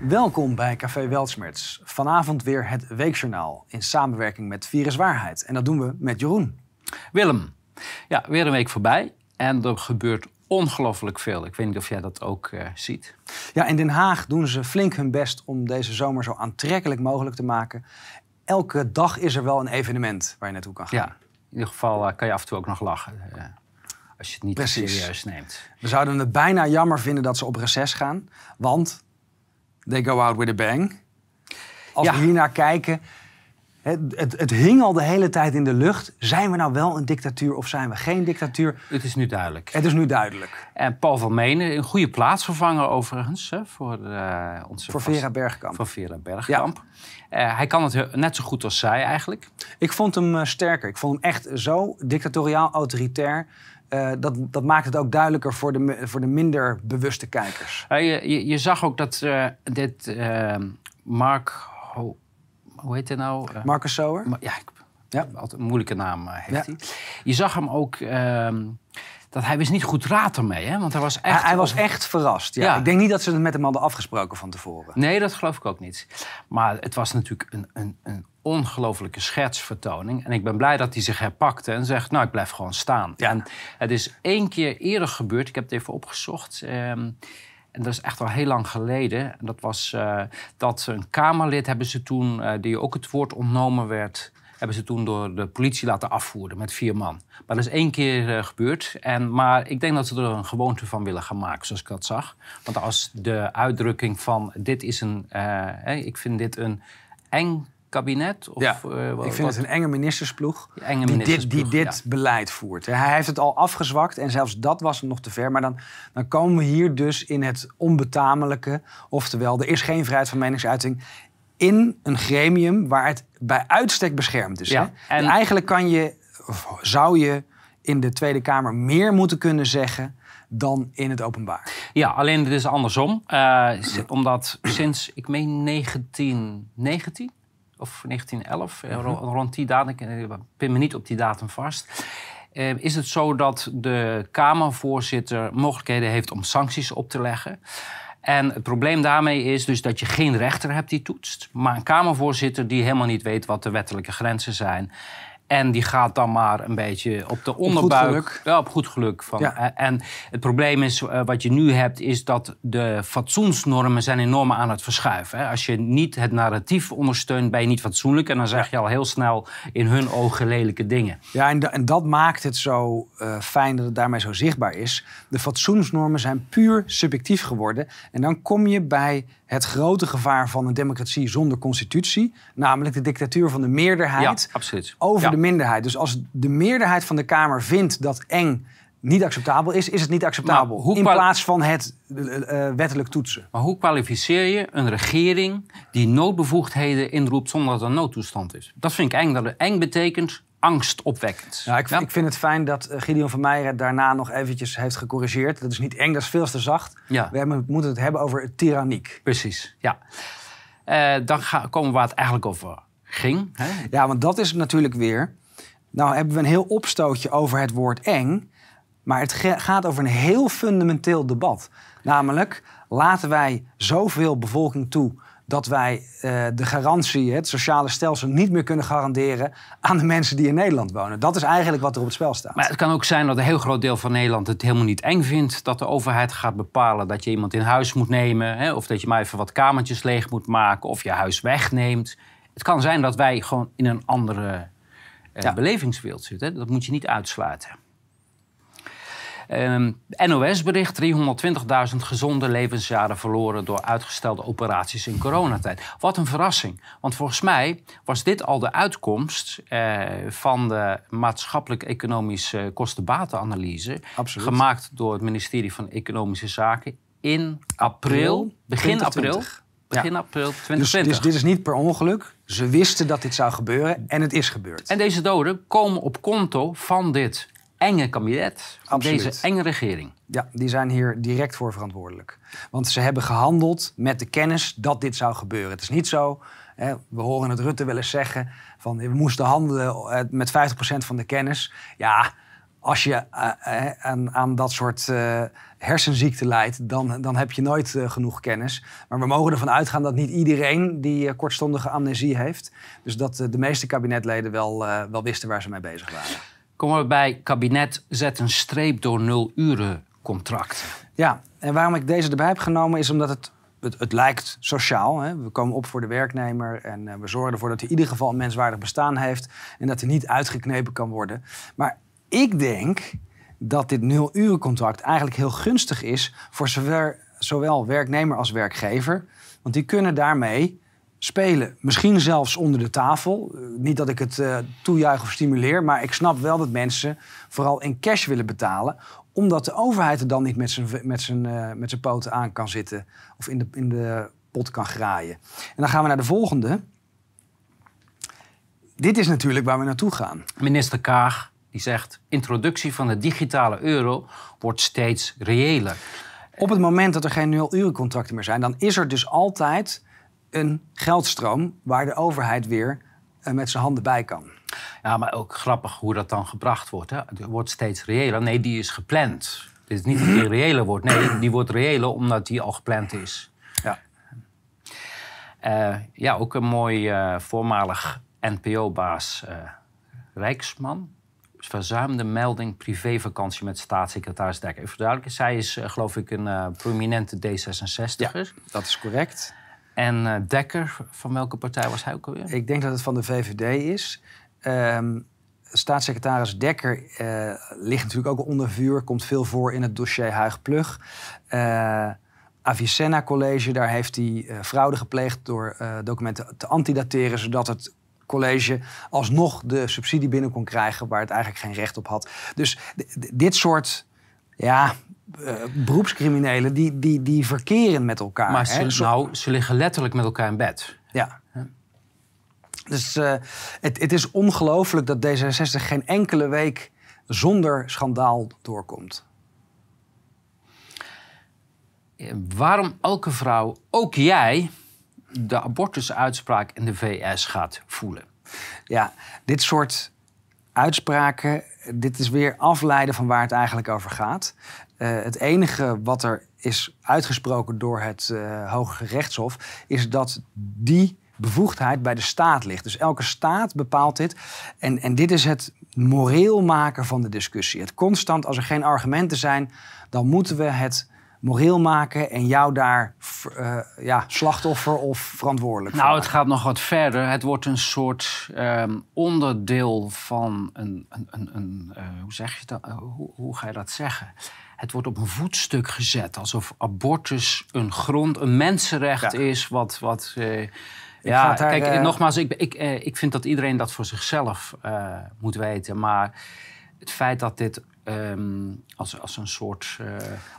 Welkom bij Café Weltsmerts. Vanavond weer het Weekjournaal in samenwerking met Virus Waarheid. En dat doen we met Jeroen. Willem, ja, weer een week voorbij en er gebeurt ongelooflijk veel. Ik weet niet of jij dat ook eh, ziet. Ja, in Den Haag doen ze flink hun best om deze zomer zo aantrekkelijk mogelijk te maken. Elke dag is er wel een evenement waar je naartoe kan gaan. Ja, in ieder geval eh, kan je af en toe ook nog lachen. eh, als je het niet Precies. serieus neemt. We zouden het bijna jammer vinden dat ze op reces gaan. Want they go out with a bang. Als Ja. we hiernaar kijken... Het, het, het hing al de hele tijd in de lucht. Zijn we nou wel een dictatuur of zijn we geen dictatuur? Het is nu duidelijk. Het is nu duidelijk. En Paul van Menen, een goede plaatsvervanger overigens hè, voor eh, onze Voor Vera Bergkamp. Voor Vera Bergkamp. Eh, hij kan het net zo goed als zij eigenlijk. Ik vond hem eh, sterker. Ik vond hem echt zo dictatoriaal, autoritair. Eh, dat, dat maakt het ook duidelijker voor de, voor de minder bewuste kijkers. Je, je, je zag ook dat eh, dit eh, Mark... Ho- hoe heet hij nou? Eh, Marcus Sower? Ja, ik, Ja. altijd een moeilijke naam heeft Ja. hij. Je zag hem ook ehm, dat hij wist niet goed raad ermee, hè? Want hij was echt. Hij, hij was echt verrast. Ja. Ja. Ik denk niet dat ze het met hem hadden afgesproken van tevoren. Nee, dat geloof ik ook niet. Maar het was natuurlijk een, een, een ongelofelijke schetsvertoning. En ik ben blij dat hij zich herpakte en zegt: Nou, ik blijf gewoon staan. Ja. En het is één keer eerder gebeurd, ik heb het even opgezocht. ehm, en dat is echt al heel lang geleden. En dat was eh, dat een Kamerlid hebben ze toen, eh, die ook het woord ontnomen werd, hebben ze toen door de politie laten afvoeren met vier man. Maar dat is één keer eh, gebeurd. En, maar ik denk dat ze er een gewoonte van willen gaan maken, zoals ik dat zag. Want als de uitdrukking van dit is een, ik vind dit een eng kabinet. Of, Ja, eh, wat- ik vind wat- het een enge ministersploeg. enge die dit, die dit beleid voert. Hij heeft het al afgezwakt en zelfs dat was nog te ver. Maar dan, dan komen we hier dus in het onbetamelijke. Oftewel, er is geen vrijheid van meningsuiting in een gremium waar het bij uitstek beschermd is. Ja, hè? en- Eigenlijk kan je, of zou je in de Tweede Kamer meer moeten kunnen zeggen dan in het openbaar. Ja, alleen het is andersom. Eh, omdat sinds, ik meen 1919 of 1911, eh, ro- rond die datum, ik eh, pin me niet op die datum vast... eh, is het zo dat de Kamervoorzitter mogelijkheden heeft om sancties op te leggen. En het probleem daarmee is dus dat je geen rechter hebt die toetst... maar een Kamervoorzitter die helemaal niet weet wat de wettelijke grenzen zijn... En die gaat dan maar een beetje op de onderbuik. geluk. Ja, op goed geluk. Van. Ja. En het probleem is, eh, wat je nu hebt, is dat de fatsoensnormen zijn enorm aan het verschuiven. Hè. Als je niet het narratief ondersteunt, ben je niet fatsoenlijk. En dan zeg je al heel snel in hun ogen lelijke dingen. Ja, en, da- en dat maakt het zo eh, fijn dat het daarmee zo zichtbaar is. De fatsoensnormen zijn puur subjectief geworden. En dan kom je bij het grote gevaar van een democratie zonder constitutie. Namelijk de dictatuur van de meerderheid Ja, over Ja. de minderheid. Dus als de meerderheid van de Kamer vindt dat eng niet acceptabel is, is het niet acceptabel. Hoe in plaats van het eh, eh, wettelijk toetsen. Maar hoe kwalificeer je een regering die noodbevoegdheden inroept zonder dat er noodtoestand is? Dat vind ik eng. Dat het eng betekent angstopwekkend. Ja, ik, ik vind het fijn dat eh, Gideon van Meijeren daarna nog eventjes heeft gecorrigeerd. Dat is niet eng, dat is veel te zacht. Ja. We hebben, moeten het hebben over tyranniek. Precies, ja. Eh, dan ga- komen we waar het eigenlijk over ging. Hè? Ja, want dat is natuurlijk weer. Nou hebben we een heel opstootje over het woord eng. Maar het gaat over een heel fundamenteel debat. Namelijk, laten wij zoveel bevolking toe dat wij eh, de garantie, het sociale stelsel, niet meer kunnen garanderen aan de mensen die in Nederland wonen. Dat is eigenlijk wat er op het spel staat. Maar het kan ook zijn dat een heel groot deel van Nederland het helemaal niet eng vindt. Dat de overheid gaat bepalen dat je iemand in huis moet nemen. Hè, of dat je maar even wat kamertjes leeg moet maken. Of je huis wegneemt. Het kan zijn dat wij gewoon in een andere Ja. belevingswereld zitten. Dat moet je niet uitsluiten. Ehm, NOS-bericht: 320.000 gezonde levensjaren verloren door uitgestelde operaties in coronatijd. Wat een verrassing. Want volgens mij was dit al de uitkomst eh, van de maatschappelijk-economische kostenbatenanalyse. Absoluut. Gemaakt door het ministerie van Economische Zaken in april, begin 2020. april. Begin april Dus, 2020. dus dit is niet per ongeluk. Ze wisten dat dit zou gebeuren en het is gebeurd. En deze doden komen op konto van dit enge kabinet, van Absoluut. deze enge regering. Ja, die zijn hier direct voor verantwoordelijk. Want ze hebben gehandeld met de kennis dat dit zou gebeuren. Het is niet zo, hè, we horen het Rutte wel eens zeggen... van we moesten handelen eh, met 50% van de kennis. Ja, als je eh, eh, aan, aan dat soort uh, hersenziekten leidt, dan, dan heb je nooit genoeg kennis. Maar we mogen ervan uitgaan dat niet iedereen die kortstondige amnesie heeft. Dus dat de meeste kabinetleden wel, wel wisten waar ze mee bezig waren. Komen we bij kabinet zet een streep door nul uren contract. Ja, en waarom ik deze erbij heb genomen is omdat het het, het, lijkt sociaal. Hè? We komen op voor de werknemer en we zorgen ervoor dat hij in ieder geval een menswaardig bestaan heeft en dat hij niet uitgeknepen kan worden. Maar ik denk dat dit nul-urencontract eigenlijk heel gunstig is voor zowel werknemer als werkgever. Want die kunnen daarmee spelen. Misschien zelfs onder de tafel. Eh, niet dat ik het uh, toejuich of stimuleer, maar ik snap wel dat mensen vooral in cash willen betalen. Omdat de overheid er dan niet met zijn, met zijn, uh, met zijn poten aan kan zitten of in de, in de pot kan graaien. En dan gaan we naar de volgende. Dit is natuurlijk waar we naartoe gaan. Minister Kaag die zegt: introductie van de digitale euro wordt steeds reëler. Op het moment dat er geen nul-urencontracten meer zijn, dan is er dus altijd een geldstroom waar de overheid weer eh, met zijn handen bij kan. Ja, maar ook grappig hoe dat dan gebracht wordt. Hè? Het wordt steeds reëler. Nee, die is gepland. Het is niet dat die reëler wordt. Nee, die wordt reëler omdat die al gepland is. Ja. Uh, ja, ook een mooi uh, voormalig NPO-baas Rijksman verzuimde melding privévakantie met staatssecretaris Dekker. Even duidelijk, zij is geloof ik een uh, prominente D66er. Ja, dat is correct. En uh, Dekker, van welke partij was hij ook alweer? Ik denk dat het van de VVD is. Um, staatssecretaris Dekker ligt natuurlijk ook onder vuur. Komt veel voor in het dossier Huig Plug. Avicenna College, daar heeft hij fraude gepleegd door documenten te antidateren, zodat het college alsnog de subsidie binnen kon krijgen waar het eigenlijk geen recht op had. Dus dit soort ja, uh, beroepscriminelen die, die, die verkeren met elkaar. Maar ze, nou, ze liggen letterlijk met elkaar in bed. Ja. Dus uh, het, het is ongelooflijk dat D66 geen enkele week zonder schandaal doorkomt. Waarom elke vrouw, ook jij, de abortusuitspraak in de VS gaat voelen. Ja, dit soort uitspraken, dit is weer afleiden van waar het eigenlijk over gaat. Uh, het enige wat er is uitgesproken door het uh, Hoge Rechtshof is dat die bevoegdheid bij de staat ligt. Dus elke staat bepaalt dit. En, en dit is het moreel maken van de discussie. Het constant, als er geen argumenten zijn, dan moeten we het moreel maken en jou daar uh, ja, slachtoffer of verantwoordelijk Nou, het gaat nog wat verder. Het wordt een soort um, onderdeel van een. een, een, een uh, hoe zeg je dat? Uh, hoe, hoe, ga je dat zeggen? Het wordt op een voetstuk gezet alsof abortus een grond, een mensenrecht ja. is. Wat. wat ja, daar, kijk, nogmaals, ik, ik, ik vind dat iedereen dat voor zichzelf moet weten. Maar het feit dat dit um, als, als een soort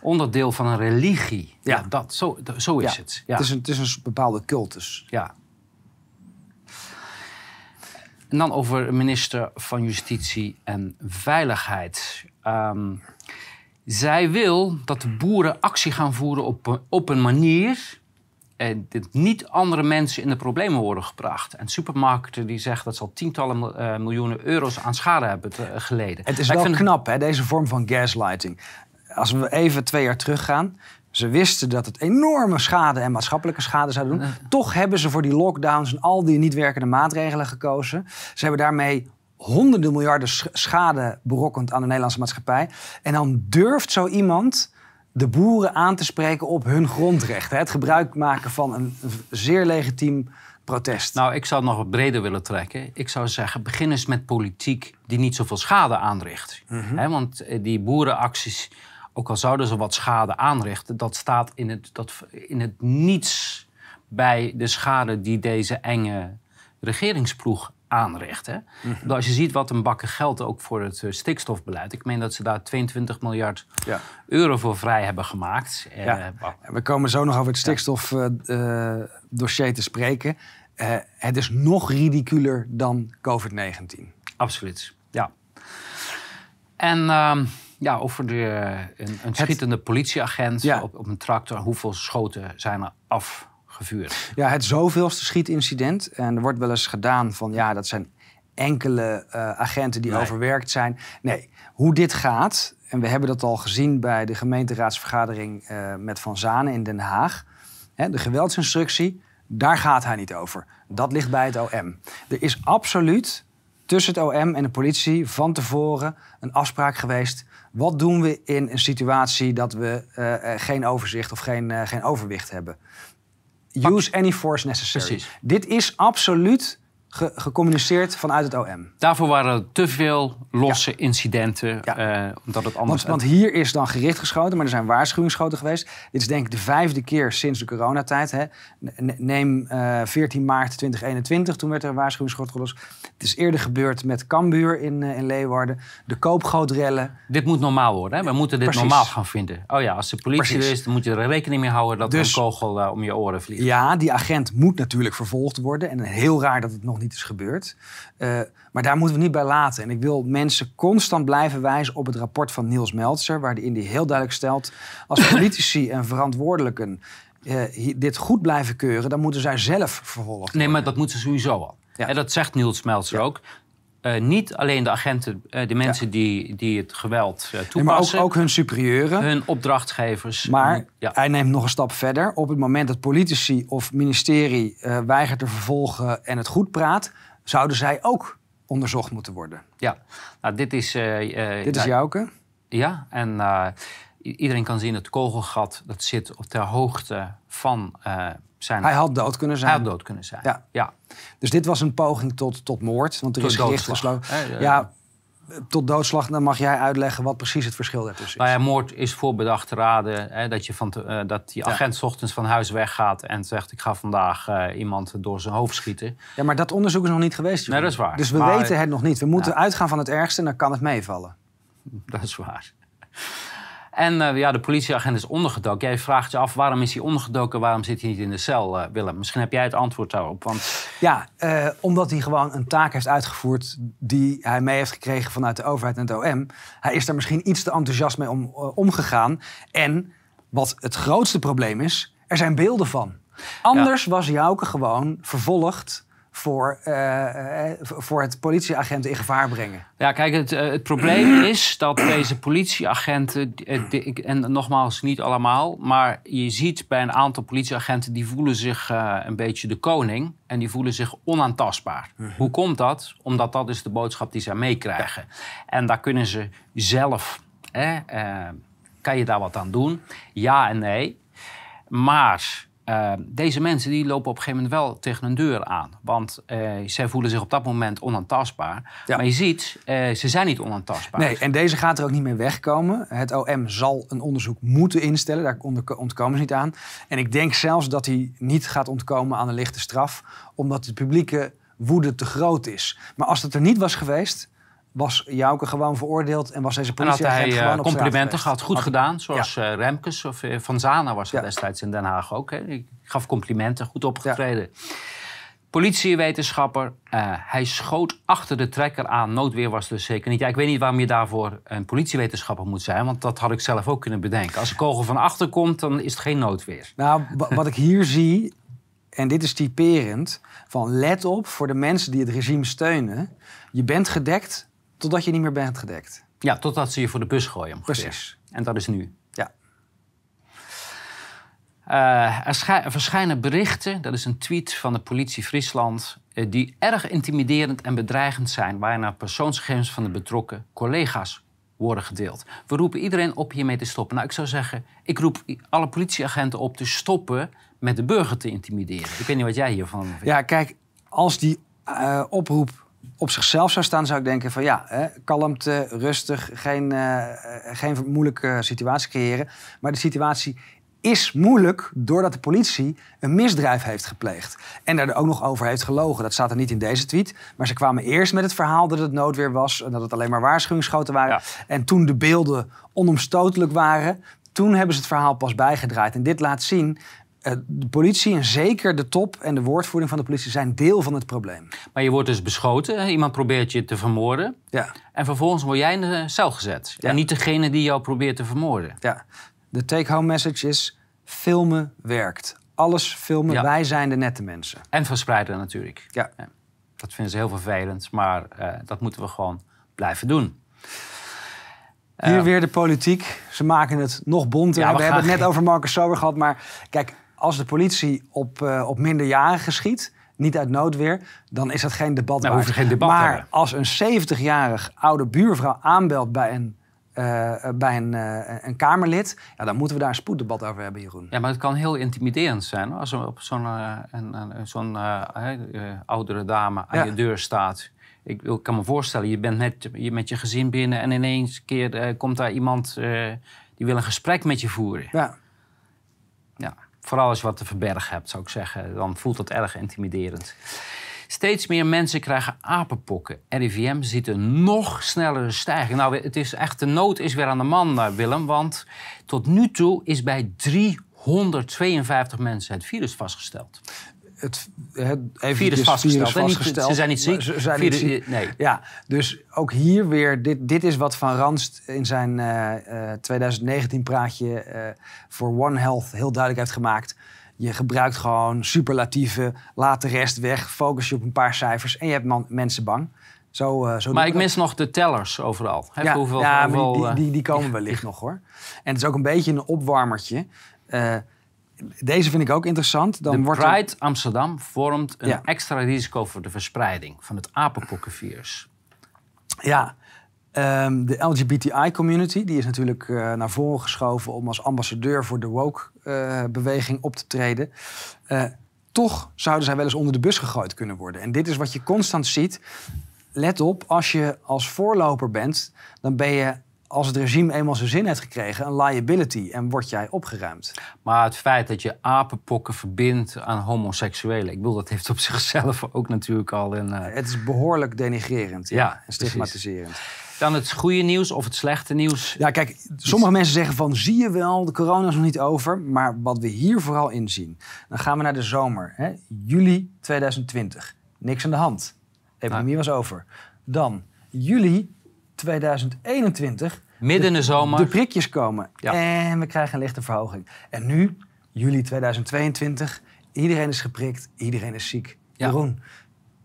onderdeel van een religie. Ja, ja dat, zo, zo is ja. het. Ja. Het, is een, het is een bepaalde cultus. Ja. En dan over minister van Justitie en Veiligheid. Um, zij wil dat de boeren actie gaan voeren op, op een manier en dit niet andere mensen in de problemen worden gebracht. En supermarkten die zeggen dat ze al tientallen uh, miljoenen euro's aan schade hebben te, uh, geleden. Het is wel vind... knap, hè, deze vorm van gaslighting. Als we even twee jaar teruggaan. Ze wisten dat het enorme schade en maatschappelijke schade zou doen. Toch hebben ze voor die lockdowns en al die niet werkende maatregelen gekozen. Ze hebben daarmee honderden miljarden schade berokkend aan de Nederlandse maatschappij. En dan durft zo iemand de boeren aan te spreken op hun grondrechten. Het gebruik maken van een zeer legitiem protest. Nou, ik zou het nog wat breder willen trekken. Ik zou zeggen, begin eens met politiek die niet zoveel schade aanricht. Mm want eh, die boerenacties, ook al zouden ze wat schade aanrichten... dat staat in het, dat, in het niets bij de schade die deze enge regeringsploeg aanricht. Hè? Mhm. Als je ziet wat een bakken geld ook voor het uh, stikstofbeleid. Ik meen dat ze daar 22 miljard ja. euro voor vrij hebben gemaakt. Ja. Uh, we komen zo nog over het stikstofdossier uh, te spreken. het is nog ridiculer dan COVID-19. Absoluut, ja. En ehm, ja, over de, een, een schietende het... politieagent ja. op, op een tractor. Hoeveel schoten zijn er af? Ja, het zoveelste schietincident. En er wordt wel eens gedaan van ja, dat zijn enkele eh, agenten die Nee. overwerkt zijn. Nee, hoe dit gaat, en we hebben dat al gezien bij de gemeenteraadsvergadering eh, met Van Zanen in Den Haag. Hè, de geweldsinstructie, daar gaat hij niet over. Dat ligt bij het OM. Er is absoluut tussen het OM en de politie van tevoren een afspraak geweest. Wat doen we in een situatie dat we eh, geen overzicht of geen, geen overwicht hebben? Use any force necessary. Precies. Dit is absoluut ge- gecommuniceerd vanuit het OM. Daarvoor waren er te veel losse incidenten, Ja. eh, omdat het anders... Want, want hier is dan gericht geschoten, maar er zijn waarschuwingsschoten geweest. Dit is denk ik de vijfde keer sinds de coronatijd. Hè. Ne- Neem eh 14 maart 2021, toen werd er een waarschuwingsschot gelost. Het is eerder gebeurd met Cambuur in, eh, in Leeuwarden. De koopgrootrellen. Dit moet normaal worden. Hè? We moeten dit Precies. normaal gaan vinden. Oh ja, als de politie Precies. er is, dan moet je er rekening mee houden dat Dus- er een kogel eh, om je oren vliegt. Ja, die agent moet natuurlijk vervolgd worden. En heel raar dat het nog niet is gebeurd. Eh, maar daar moeten we niet bij laten. En ik wil mensen constant blijven wijzen op het rapport van Niels Meltzer... waarin die heel duidelijk stelt... als politici en verantwoordelijken hi- dit goed blijven keuren... dan moeten zij zelf vervolgd Nee, maar dat moeten ze sowieso al. Ja. En dat zegt Niels Meltzer Ja. ook. Eh, niet alleen de agenten, eh, de mensen die, die het geweld eh, Nee, maar ook, toepassen, ook hun superieuren. hun opdrachtgevers. Maar ja. hij neemt nog een stap verder. Op het moment dat politici of ministerie weigert te vervolgen en het goed praat, zouden zij ook onderzocht moeten worden. ja. Nou, dit is... Dit is Jouke. Ja, en iedereen kan zien het kogelgat dat zit op ter hoogte van zijn... Hij had dood kunnen Hij zijn. had dood kunnen zijn. Ja. ja. Dus dit was een poging tot, tot moord. Want er Tot is gericht gesloten. Eh, Ja, tot doodslag. Dan mag jij uitleggen wat precies het verschil daartussen is. Nou ja, moord is voorbedachte raden. Hè, dat, je van te- eh, dat die Ja. agent 's ochtends van huis weggaat en zegt... ik ga vandaag eh, iemand door zijn hoofd schieten. Ja, maar dat onderzoek is nog niet geweest. Nee, dat is waar. Dus we Maar- weten het nog niet. We moeten uitgaan van het ergste en dan kan het meevallen. Dat is waar. En eh, ja, de politieagent is ondergedoken. Jij vraagt je af, waarom is hij ondergedoken? Waarom zit hij niet in de cel, eh, Willem? Misschien heb jij het antwoord daarop. Want Ja, eh, omdat hij gewoon een taak heeft uitgevoerd die hij mee heeft gekregen vanuit de overheid en het OM. Hij is daar misschien iets te enthousiast mee om, omgegaan. En wat het grootste probleem is, er zijn beelden van. Anders was Jouke gewoon vervolgd voor, eh, eh, voor het politieagenten in gevaar brengen. Ja, kijk, het, eh, het probleem is dat deze politieagenten, en nogmaals niet allemaal, maar je ziet bij een aantal politieagenten die voelen zich een beetje de koning en die voelen zich onaantastbaar. Hoe komt dat? Omdat dat is de boodschap die zij meekrijgen. En daar kunnen ze zelf, hè, kan je daar wat aan doen? Ja en nee. Maar eh, deze mensen die lopen op een gegeven moment wel tegen een deur aan. Want eh, zij voelen zich op dat moment onaantastbaar. Ja. Maar je ziet, eh, ze zijn niet onaantastbaar. Nee, en deze gaat er ook niet meer wegkomen. Het OM zal een onderzoek moeten instellen. Daar ontkomen ze niet aan. En ik denk zelfs dat hij niet gaat ontkomen aan een lichte straf. Omdat de publieke woede te groot is. Maar als dat er niet was geweest, was Jouke gewoon veroordeeld. En was deze En had politieagent hij eh, gewoon complimenten gehad, goed Had- gedaan. Zoals eh, Remkes of eh, Van Zana was er Ja. destijds in Den Haag ook. Hè. Ik gaf complimenten, goed opgetreden. Politiewetenschapper, hij schoot achter de trekker aan. Noodweer was dus zeker niet. Ja, ik weet niet waarom je daarvoor een politiewetenschapper moet zijn. Want dat had ik zelf ook kunnen bedenken. Als een kogel van achter komt, dan is het geen noodweer. Nou, wa- wat ik hier zie, en dit is typerend, van let op voor de mensen die het regime steunen. Je bent gedekt totdat je niet meer bent gedekt. Ja, totdat ze je voor de bus gooien. Precies. En dat is nu. Ja. Eh, er, schij- er verschijnen berichten, dat is een tweet van de politie Friesland, eh, die erg intimiderend en bedreigend zijn, waarna persoonsgegevens van de betrokken collega's worden gedeeld. We roepen iedereen op hiermee te stoppen. Nou, ik zou zeggen, ik roep alle politieagenten op te stoppen met de burger te intimideren. Ik weet niet wat jij hiervan vindt. Ja, kijk, als die eh, oproep op zichzelf zou staan, zou ik denken van ja, hè, kalmte, rustig, geen, eh, geen moeilijke situatie creëren. Maar de situatie is moeilijk doordat de politie een misdrijf heeft gepleegd. En daar ook nog over heeft gelogen. Dat staat er niet in deze tweet. Maar ze kwamen eerst met het verhaal dat het noodweer was... en dat het alleen maar waarschuwingsschoten waren. Ja. En toen de beelden onomstotelijk waren... toen hebben ze het verhaal pas bijgedraaid. En dit laat zien... eh, de politie en zeker de top en de woordvoering van de politie zijn deel van het probleem. Maar je wordt dus beschoten, iemand probeert je te vermoorden. Ja, En vervolgens word jij in de cel gezet. Ja. En niet degene die jou probeert te vermoorden. ja. De take-home message is: filmen werkt. Alles filmen, Ja. wij zijn de nette mensen. En verspreiden natuurlijk. Ja. Dat vinden ze heel vervelend, maar eh, dat moeten we gewoon blijven doen. Hier Eh, weer de politiek. Ze maken het nog bonter. Ja, we we hebben het net over Marcus Sober gehad. Maar kijk, als de politie op, eh op minderjarigen schiet, niet uit noodweer, dan is dat geen debat Nou, geen debat maar als een 70-jarig oude buurvrouw aanbelt bij een, eh, eh, bij een, een Kamerlid, ja, dan moeten we daar een spoeddebat over hebben, Jeroen. Ja, maar het kan heel intimiderend zijn hoor. als er op zo'n zo'n oudere dame aan Ja. je deur staat. Ik, kan me voorstellen, je bent net je met je gezin binnen en ineens keer komt daar iemand die wil een gesprek met je voeren. Ja. Vooral als je wat te verbergen hebt, zou ik zeggen. Dan voelt dat erg intimiderend. Steeds meer mensen krijgen apenpokken. RIVM ziet een nog snellere stijging. Nou, het is echt, de nood is weer aan de man, eh, Willem. Want tot nu toe is bij 352 mensen het virus vastgesteld. Het, het Virus vastgesteld. virus hè? Niet- vastgesteld. ze zijn niet ziek. Ze zijn niet Virus- ziek. Nee. Ja, dus ook hier weer, dit, dit is wat Van Ranst in zijn eh, eh, 2019-praatje eh, voor One Health heel duidelijk heeft gemaakt. Je gebruikt gewoon superlatieven, laat de rest weg, focus je op een paar cijfers en je hebt man- mensen bang. Zo, zo Maar ik mis nog de tellers overal. Hè, ja, hoeveel, ja hoeveel, die, die, die, komen wellicht nog hoor. En het is ook een beetje een opwarmertje. Deze vind ik ook interessant. Dan de wordt er- Pride Amsterdam vormt een Ja. extra risico voor de verspreiding van het apenpokkenvirus. Ja, ehm, de LGBTI-community die is natuurlijk eh, naar voren geschoven om als ambassadeur voor de woke-beweging op te treden. Eh, toch zouden zij wel eens onder de bus gegooid kunnen worden. En dit is wat je constant ziet. Let op, als je als voorloper bent, dan ben je, als het regime eenmaal zijn zin heeft gekregen, een liability en word jij opgeruimd. Maar het feit dat je apenpokken verbindt aan homoseksuelen... ik bedoel, dat heeft op zichzelf ook natuurlijk al een... eh, Het is behoorlijk denigrerend ja, Ja, en precies. stigmatiserend. Dan het goede nieuws of het slechte nieuws. Ja, kijk, sommige mensen zeggen van zie je wel, de corona is nog niet over. Maar wat we hier vooral in zien, dan gaan we naar de zomer. Hè? Juli 2020. Niks aan de hand. Epidemie was over. Dan juli 2021. Midden in de zomer. De prikjes komen. Ja. En we krijgen een lichte verhoging. En nu, juli 2022, iedereen is geprikt, iedereen is ziek. Ja. Jeroen,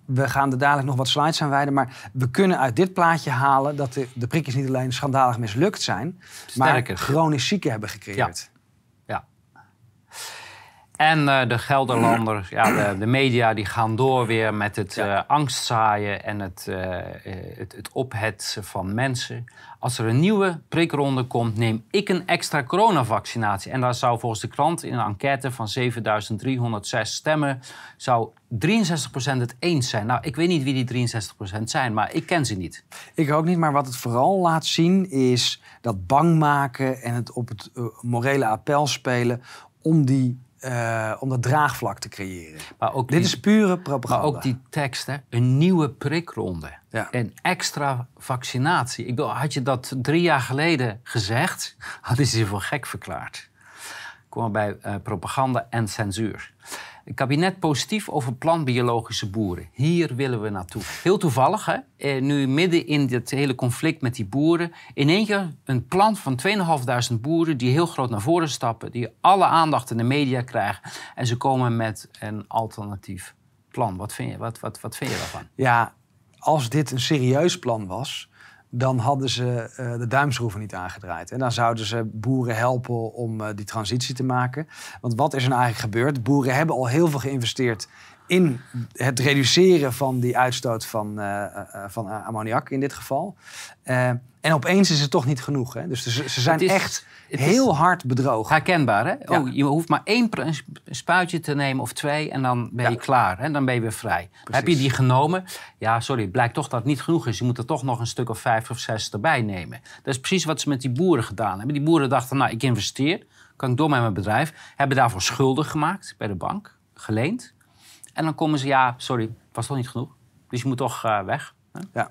we gaan er dadelijk nog wat slides aan wijden. Maar we kunnen uit dit plaatje halen dat de, de prikjes niet alleen schandalig mislukt zijn, maar chronisch zieken hebben gecreëerd. Ja. En eh, de Gelderlanders, ja, de, de media, die gaan door weer met het Ja. eh, angstzaaien en het, eh, het, het ophetsen van mensen. Als er een nieuwe prikronde komt, neem ik een extra coronavaccinatie. En daar zou volgens de krant in een enquête van 7306 stemmen, zou 63% het eens zijn. Nou, ik weet niet wie die 63% zijn, maar ik ken ze niet. Ik ook niet, maar wat het vooral laat zien is dat bang maken en het op het morele appel spelen om, die, eh, om dat draagvlak te creëren. Maar ook Dit die- is pure Maar propaganda. ook die tekst, hè? een nieuwe prikronde. Ja. Een extra vaccinatie. Ik bedoel, had je dat drie jaar geleden gezegd, hadden ze je voor gek verklaard. Komen we bij eh, propaganda en censuur. Het kabinet positief over plantbiologische boeren. Hier willen we naartoe. Heel toevallig, hè? Eh, nu midden in dit hele conflict met die boeren... in één keer een plan van 2.500 boeren... die heel groot naar voren stappen... die alle aandacht in de media krijgen... en ze komen met een alternatief plan. Wat vind je, wat, wat, wat vind je daarvan? Ja, als dit een serieus plan was, dan hadden ze eh, de duimschroeven niet aangedraaid. En dan zouden ze boeren helpen om eh, die transitie te maken. Want wat is er nou eigenlijk gebeurd? Boeren hebben al heel veel geïnvesteerd in het reduceren van die uitstoot van, eh, eh, eh, van ammoniak in dit geval. En opeens is het toch niet genoeg. Hè? Dus ze, ze zijn is- echt heel hard bedrogen. Herkenbaar, hè? Ja. Oh, je hoeft maar één spuitje te nemen of twee en dan ben je Ja. klaar. Hè? Dan ben je weer vrij. Heb je die genomen? Ja, sorry, het blijkt toch dat het niet genoeg is. Je moet er toch nog een stuk of vijf of zes erbij nemen. Dat is precies wat ze met die boeren gedaan hebben. Die boeren dachten, nou, ik investeer, kan ik door met mijn bedrijf. Hebben daarvoor schulden gemaakt bij de bank, geleend. En dan komen ze, ja, sorry, het was toch niet genoeg. Dus je moet toch eh, weg. Hè? Ja.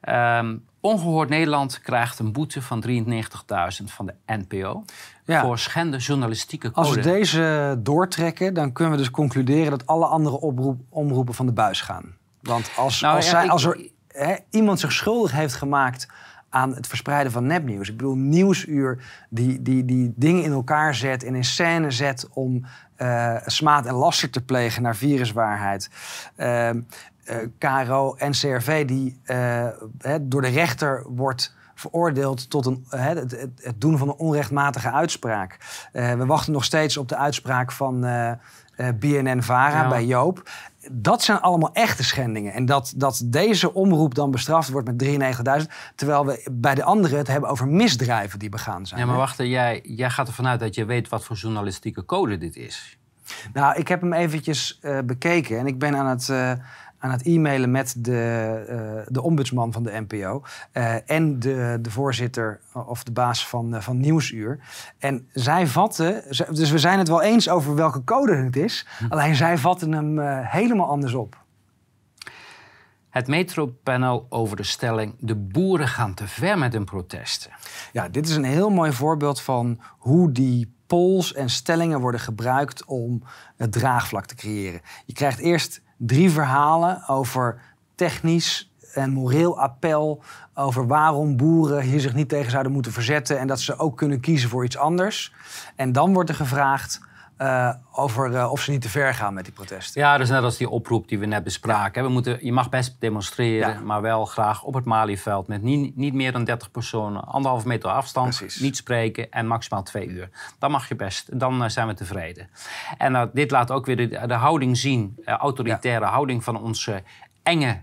Ehm, Ongehoord Nederland krijgt een boete van 93.000 van de NPO... Ja. voor schende journalistieke Als code. we deze doortrekken, dan kunnen we dus concluderen dat alle andere oproep, omroepen van de buis gaan. Want als, Nou als, ja, zij, ik- als er hè, iemand zich schuldig heeft gemaakt aan het verspreiden van nepnieuws. Ik bedoel, Nieuwsuur die, die, die dingen in elkaar zet en in scène zet om eh, smaad en laster te plegen naar viruswaarheid. Ehm, eh, KRO en CRV die eh, door de rechter wordt veroordeeld tot een, het, het- doen van een onrechtmatige uitspraak. We wachten nog steeds op de uitspraak van eh BNN-Vara Ja. bij Joop. Dat zijn allemaal echte schendingen. En dat, dat deze omroep dan bestraft wordt met 93.000... terwijl we bij de anderen het hebben over misdrijven die begaan zijn. Ja, maar wacht, jij, jij gaat ervan uit dat je weet wat voor journalistieke code dit is. Nou, ik heb hem eventjes eh, bekeken en ik ben aan het, eh, aan het e-mailen met de, eh, de ombudsman van de NPO eh, en de, de voorzitter of de baas van, eh, van Nieuwsuur. En zij vatten, dus we zijn het wel eens over welke code het is, alleen zij vatten hem eh, helemaal anders op. Het metropanel over de stelling... de boeren gaan te ver met hun protesten. Ja, dit is een heel mooi voorbeeld van hoe die polls en stellingen worden gebruikt om het draagvlak te creëren. Je krijgt eerst drie verhalen over technisch en moreel appel over waarom boeren hier zich niet tegen zouden moeten verzetten en dat ze ook kunnen kiezen voor iets anders. En dan wordt er gevraagd eh, over eh, of ze niet te ver gaan met die protesten. Ja, is net als die oproep die we net bespraken. We moeten, je mag best demonstreren, Ja. maar wel graag op het Malieveld... met niet, niet meer dan 30 personen, anderhalf meter afstand, Precies. niet spreken en maximaal twee uur. Dan mag je best, dan eh, zijn we tevreden. En dit laat ook weer de, de houding zien, autoritaire houding van onze enge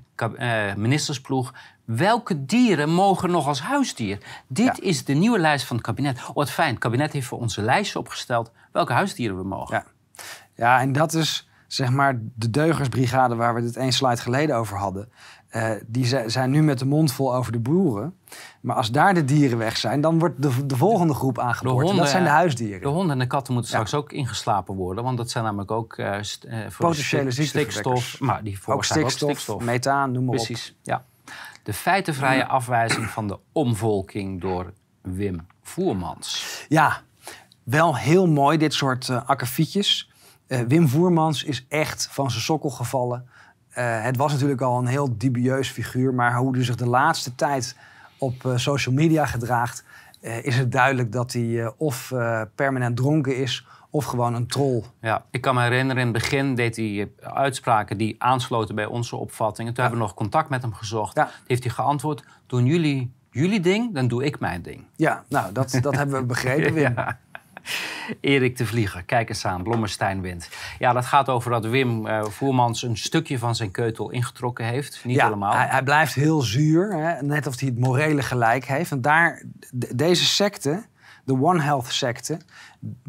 ministersploeg. Welke dieren mogen nog als huisdier? Dit Ja. is de nieuwe lijst van het kabinet. Oh, wat fijn, het kabinet heeft voor onze lijstje opgesteld welke huisdieren we mogen. Ja. Ja, en dat is zeg maar de deugersbrigade waar we het één slide geleden over hadden. Eh, die zi- zijn nu met de mond vol over de boeren. Maar als daar de dieren weg zijn, dan wordt de, de volgende groep aangeboord. En honden, dat zijn de eh, huisdieren. De honden en de katten moeten Ja. straks ook ingeslapen worden. Want dat zijn namelijk ook eh, st- voor Potentiële stikstof. Maar die ook veroorzaken stikstof, methaan, noem maar op. Precies, ja. De feitenvrije afwijzing van de omvolking door Wim Voermans. Ja, wel heel mooi, dit soort eh akkefietjes. Eh, Wim Voermans is echt van zijn sokkel gevallen. Eh, het was natuurlijk al een heel dubieus figuur, maar hoe hij zich de laatste tijd op social media gedraagt, is het duidelijk dat hij of permanent dronken is of gewoon een troll. Ja, ik kan me herinneren, in het begin deed hij eh, uitspraken die aansloten bij onze opvattingen. Toen hebben we nog contact met hem gezocht. Ja. Heeft hij geantwoord, doen jullie jullie ding, dan doe ik mijn ding. Ja, nou, dat, dat hebben we begrepen, Wim. Ja. Erik de Vlieger, kijk eens aan, Blommestein wint. Ja, dat gaat over dat Wim eh, Voermans een stukje van zijn keutel ingetrokken heeft. Niet ja, helemaal. Hij, hij blijft heel zuur, hè? net of hij het morele gelijk heeft. En daar, de- deze secte, de One Health secte,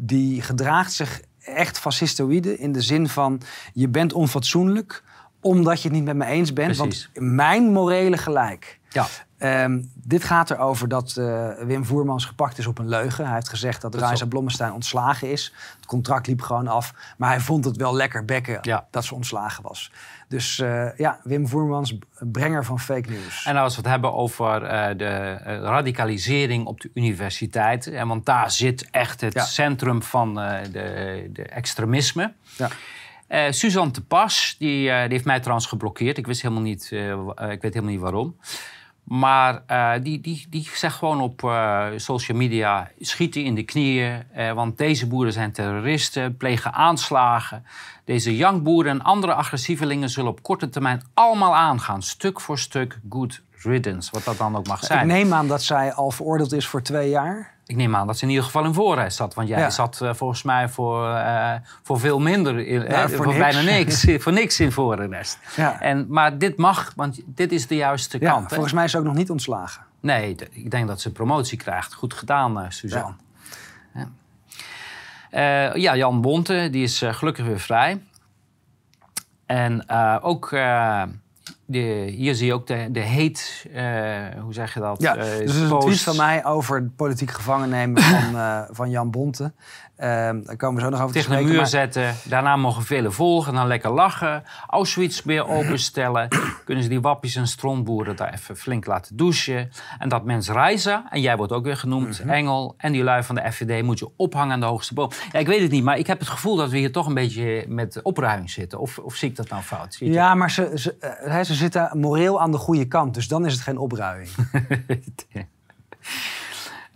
die gedraagt zich echt fascistoïde in de zin van je bent onfatsoenlijk omdat je het niet met me eens bent. Precies. Want mijn morele gelijk. Ja. Ehm, dit gaat erover dat eh, Wim Voermans gepakt is op een leugen. Hij heeft gezegd dat Dat Reisa zo. Blommestein ontslagen is. Het contract liep gewoon af. Maar hij vond het wel lekker bekken Ja. dat ze ontslagen was. Dus eh, ja, Wim Voermans, brenger van fake news. En als we het hebben over eh, de radicalisering op de universiteit. En want daar zit echt het Ja. centrum van de, de extremisme. Ja. Eh, Suzanne de Pas, die, eh, die heeft mij trouwens geblokkeerd. Ik, wist helemaal niet, eh, ik weet helemaal niet waarom. Maar die, die, die zegt gewoon op social media: schieten in de knieën. want deze boeren zijn terroristen, plegen aanslagen. Deze jankboeren en andere agressievelingen zullen op korte termijn allemaal aangaan. Stuk voor stuk good riddance, wat dat dan ook mag zijn. Ik neem aan dat zij al veroordeeld is voor twee jaar. Ik neem aan dat ze in ieder geval in voorreis zat. Want jij Ja. zat eh, volgens mij voor, eh, voor veel minder, in, eh, voor voor, niks. bijna niks, voor niks in voorarrest. Ja. En, maar dit mag, want dit is de juiste Ja, kant. hè? volgens mij is ze ook nog niet ontslagen. Nee, ik denk dat ze promotie krijgt. Goed gedaan, Suzanne. Ja. Ja, Jan Bonte, die is gelukkig weer vrij. En ook, de, hier zie je ook de, de heet, eh, hoe zeg je dat? Ja, dus is een tweet van mij over het politiek gevangen nemen van, eh, van Jan Bonte. Ehm, daar komen we zo nog over Tegen te de muur maar- zetten. Daarna mogen velen volgen. Dan lekker lachen. Auschwitz weer openstellen. Kunnen ze die wappies en strontboeren daar even flink laten douchen. En dat mens Reiza, en jij wordt ook weer genoemd, Mhm. Engel... en die lui van de FVD moet je ophangen aan de hoogste boom. Ja, ik weet het niet, maar ik heb het gevoel dat we hier toch een beetje met opruiming zitten. Of, of zie ik dat nou fout? Ja, maar ze, ze, eh, ze zitten moreel aan de goede kant. Dus dan is het geen opruiing.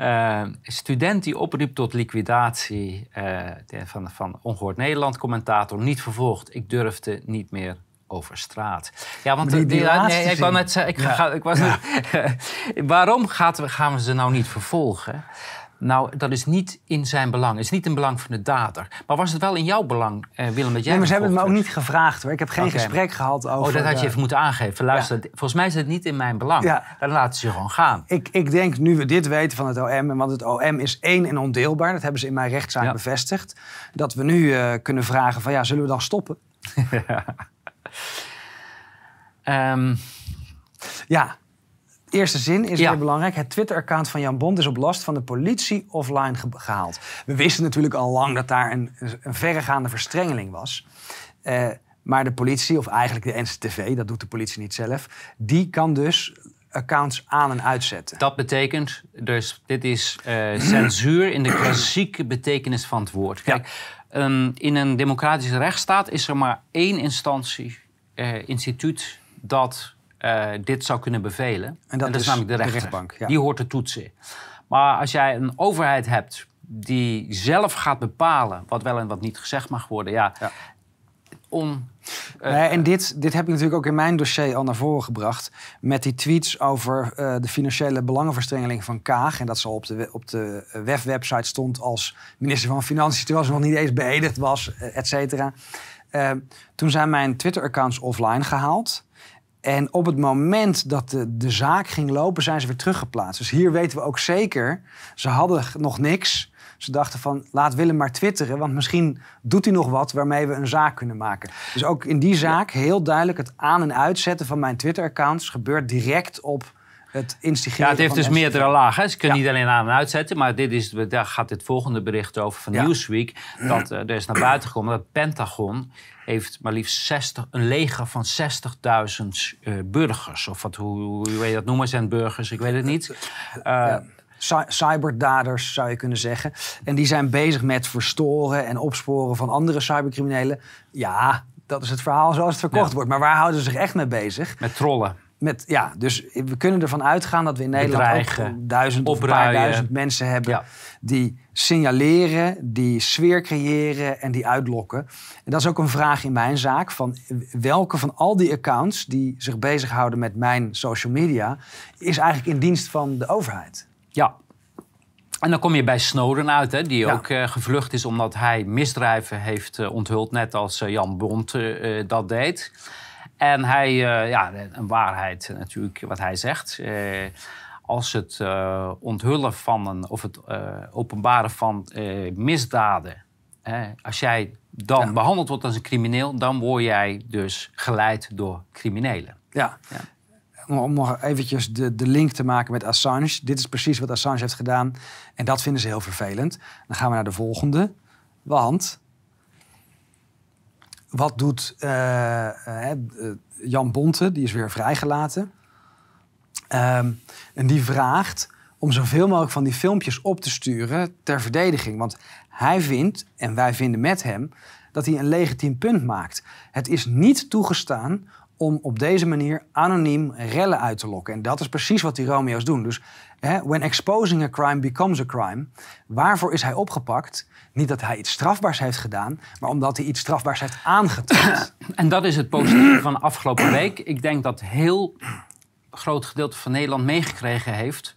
Uh, student die opriep tot liquidatie uh, van, van Ongehoord Nederland, commentator, niet vervolgd. Ik durfde niet meer over straat. Ja, want die, die die, nee, ik wou net zeggen, ik ga, ik was ja. waarom gaat, gaan we ze nou niet vervolgen? Nou, dat is niet in zijn belang. Het is niet in belang van de dader. Maar was het wel in jouw belang, eh, Willem, dat jij... Nee, maar ze hebben het me ook niet gevraagd hoor. Ik heb geen okay. gesprek gehad over... Oh, dat had je even moeten aangeven. Luister, ja. volgens mij is het niet in mijn belang. Ja. Dan laten ze je gewoon gaan. Ik, ik denk, nu we dit weten van het OM... want het OM is één en ondeelbaar... dat hebben ze in mijn rechtszaak ja. bevestigd... dat we nu uh, kunnen vragen van ja, zullen we dan stoppen? um. ja, Eerste zin is ja. weer belangrijk. Het Twitter-account van Jan Bond is op last van de politie offline ge gehaald. We wisten natuurlijk al lang dat daar een, een verregaande verstrengeling was. Uh, maar de politie, of eigenlijk de NCTV, dat doet de politie niet zelf, die kan dus accounts aan en uitzetten. Dat betekent dus, dit is uh, censuur in de klassieke betekenis van het woord. Kijk, ja. um, in een democratische rechtsstaat is er maar één instantie, uh, instituut, dat uh, dit zou kunnen bevelen. En dat, is, is, namelijk de, de rechter. rechtbank. Ja. Die hoort te toetsen. Maar als jij een overheid hebt die zelf gaat bepalen wat wel en wat niet gezegd mag worden, ja. ja. On, uh, nee, en dit, dit heb ik natuurlijk ook in mijn dossier al naar voren gebracht. Met die tweets over uh, de financiële belangenverstrengeling van Kaag. En dat ze op de, op de WEF-website stond als minister van Financiën. Terwijl ze nog niet eens beëdigd was, et cetera. Uh, toen zijn mijn Twitter-accounts offline gehaald. En op het moment dat de, de zaak ging lopen, zijn ze weer teruggeplaatst. Dus hier weten we ook zeker, ze hadden nog niks. Ze dachten van, laat Willem maar twitteren, want misschien doet hij nog wat waarmee we een zaak kunnen maken. Dus ook in die zaak heel duidelijk het aan- en uitzetten van mijn Twitter-accounts gebeurt direct op het instigeren. Ja, het heeft dus meerdere lagen. Ze kunnen ja. niet alleen aan en uitzetten, maar dit is, daar gaat dit volgende bericht over van ja. Newsweek. Dat uh, er is naar buiten gekomen dat het Pentagon heeft maar liefst 60, een leger van 60.000 uh, burgers. Of wat, hoe, hoe wil je dat noemen? Zijn burgers? Ik weet het niet. Uh, ja. Cyberdaders zou je kunnen zeggen. En die zijn bezig met verstoren en opsporen van andere cybercriminelen. Ja, dat is het verhaal zoals het verkocht ja. wordt. Maar waar houden ze zich echt mee bezig? Met trollen. Met, ja, dus we kunnen ervan uitgaan dat we in Nederland Bedreigen, ook duizend of een paar duizend mensen hebben ja. die signaleren, die sfeer creëren en die uitlokken. En dat is ook een vraag in mijn zaak van welke van al die accounts die zich bezighouden met mijn social media is eigenlijk in dienst van de overheid. Ja. En dan kom je bij Snowden uit, hè, die ja. ook uh, gevlucht is omdat hij misdrijven heeft uh, onthuld, net als uh, Jan Bond dat deed. En hij, uh, ja, een waarheid natuurlijk wat hij zegt. Uh, als het uh, onthullen van een, of het openbaren van misdaden, als jij dan ja. behandeld wordt als een crimineel, dan word jij dus geleid door criminelen. Ja. ja. Om nog eventjes de, de link te maken met Assange. Dit is precies wat Assange heeft gedaan. En dat vinden ze heel vervelend. Dan gaan we naar de volgende. Want wat doet uh, uh, Jan Bonte, die is weer vrijgelaten. Um, en die vraagt om zoveel mogelijk van die filmpjes op te sturen ter verdediging. Want hij vindt, en wij vinden met hem, dat hij een legitiem punt maakt. Het is niet toegestaan om op deze manier anoniem rellen uit te lokken. En dat is precies wat die Romeo's doen. Dus when exposing a crime becomes a crime, waarvoor is hij opgepakt? Niet dat hij iets strafbaars heeft gedaan, maar omdat hij iets strafbaars heeft aangetoond. En dat is het positieve van de afgelopen week. Ik denk dat heel groot gedeelte van Nederland meegekregen heeft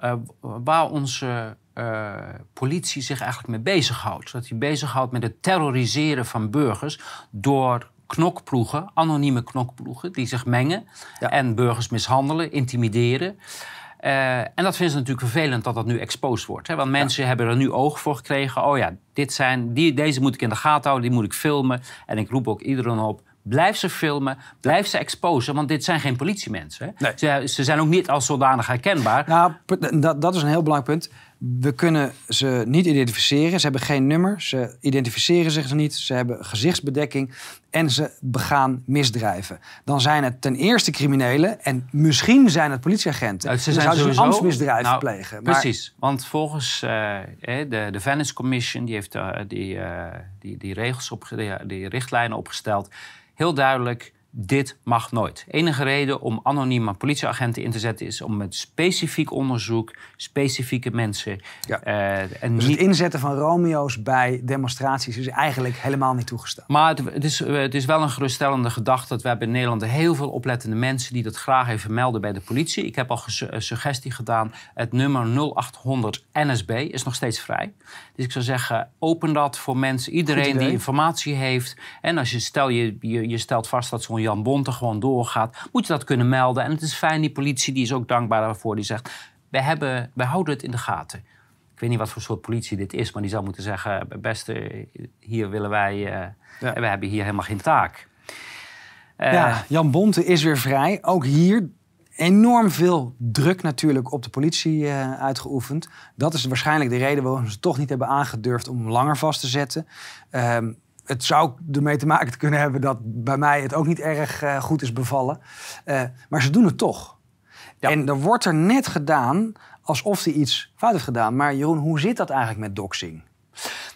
uh, waar onze uh, politie zich eigenlijk mee bezighoudt. Dat hij bezighoudt met het terroriseren van burgers door knokploegen, anonieme knokploegen, die zich mengen ja. en burgers mishandelen, intimideren. Uh, en dat vinden ze natuurlijk vervelend dat dat nu exposed wordt. Hè? Want mensen ja. hebben er nu oog voor gekregen. Oh ja, dit zijn, die, deze moet ik in de gaten houden, die moet ik filmen. En ik roep ook iedereen op, blijf ze filmen, blijf ze exposen. Want dit zijn geen politiemensen. Hè? Nee. Ze, ze, zijn ook niet als zodanig herkenbaar. Nou, dat, dat is een heel belangrijk punt. We kunnen ze niet identificeren. Ze hebben geen nummer. Ze identificeren zich niet. Ze hebben gezichtsbedekking. En ze begaan misdrijven. Dan zijn het ten eerste criminelen. En misschien zijn het politieagenten. Nou, ze zijn sowieso een ambtsmisdrijf nou, plegen. Maar... Precies. Want volgens uh, de, de Venice Commission... die heeft uh, die, uh, die, die regels op, die, die richtlijnen opgesteld... heel duidelijk dit mag nooit. Enige reden om anonieme politieagenten in te zetten is om met specifiek onderzoek, specifieke mensen. Ja. eh, en Dus niet het inzetten van Romeo's bij demonstraties is eigenlijk helemaal niet toegestaan. Maar het, het is, eh, het is wel een geruststellende gedachte dat we hebben in Nederland heel veel oplettende mensen die dat graag even melden bij de politie. Ik heb al een suggestie gedaan. Het nummer 0800 NSB is nog steeds vrij. Dus ik zou zeggen, open dat voor mensen, iedereen die informatie heeft. En als je, stel, je, je, je stelt vast dat zo'n Jan Bonte gewoon doorgaat, moet je dat kunnen melden. En het is fijn, die politie die is ook dankbaar daarvoor. Die zegt, wij, hebben, wij houden het in de gaten. Ik weet niet wat voor soort politie dit is, maar die zou moeten zeggen: beste, hier willen wij. eh Ja. We hebben hier helemaal geen taak. Eh, ja, Jan Bonte is weer vrij. Ook hier enorm veel druk natuurlijk op de politie eh, uitgeoefend. Dat is waarschijnlijk de reden waarom ze toch niet hebben aangedurfd om hem langer vast te zetten. Ehm, het zou ermee te maken te kunnen hebben dat bij mij het ook niet erg eh, goed is bevallen. Eh, maar ze doen het toch. Ja. En er wordt er net gedaan alsof hij iets fout heeft gedaan. Maar Jeroen, hoe zit dat eigenlijk met doxing?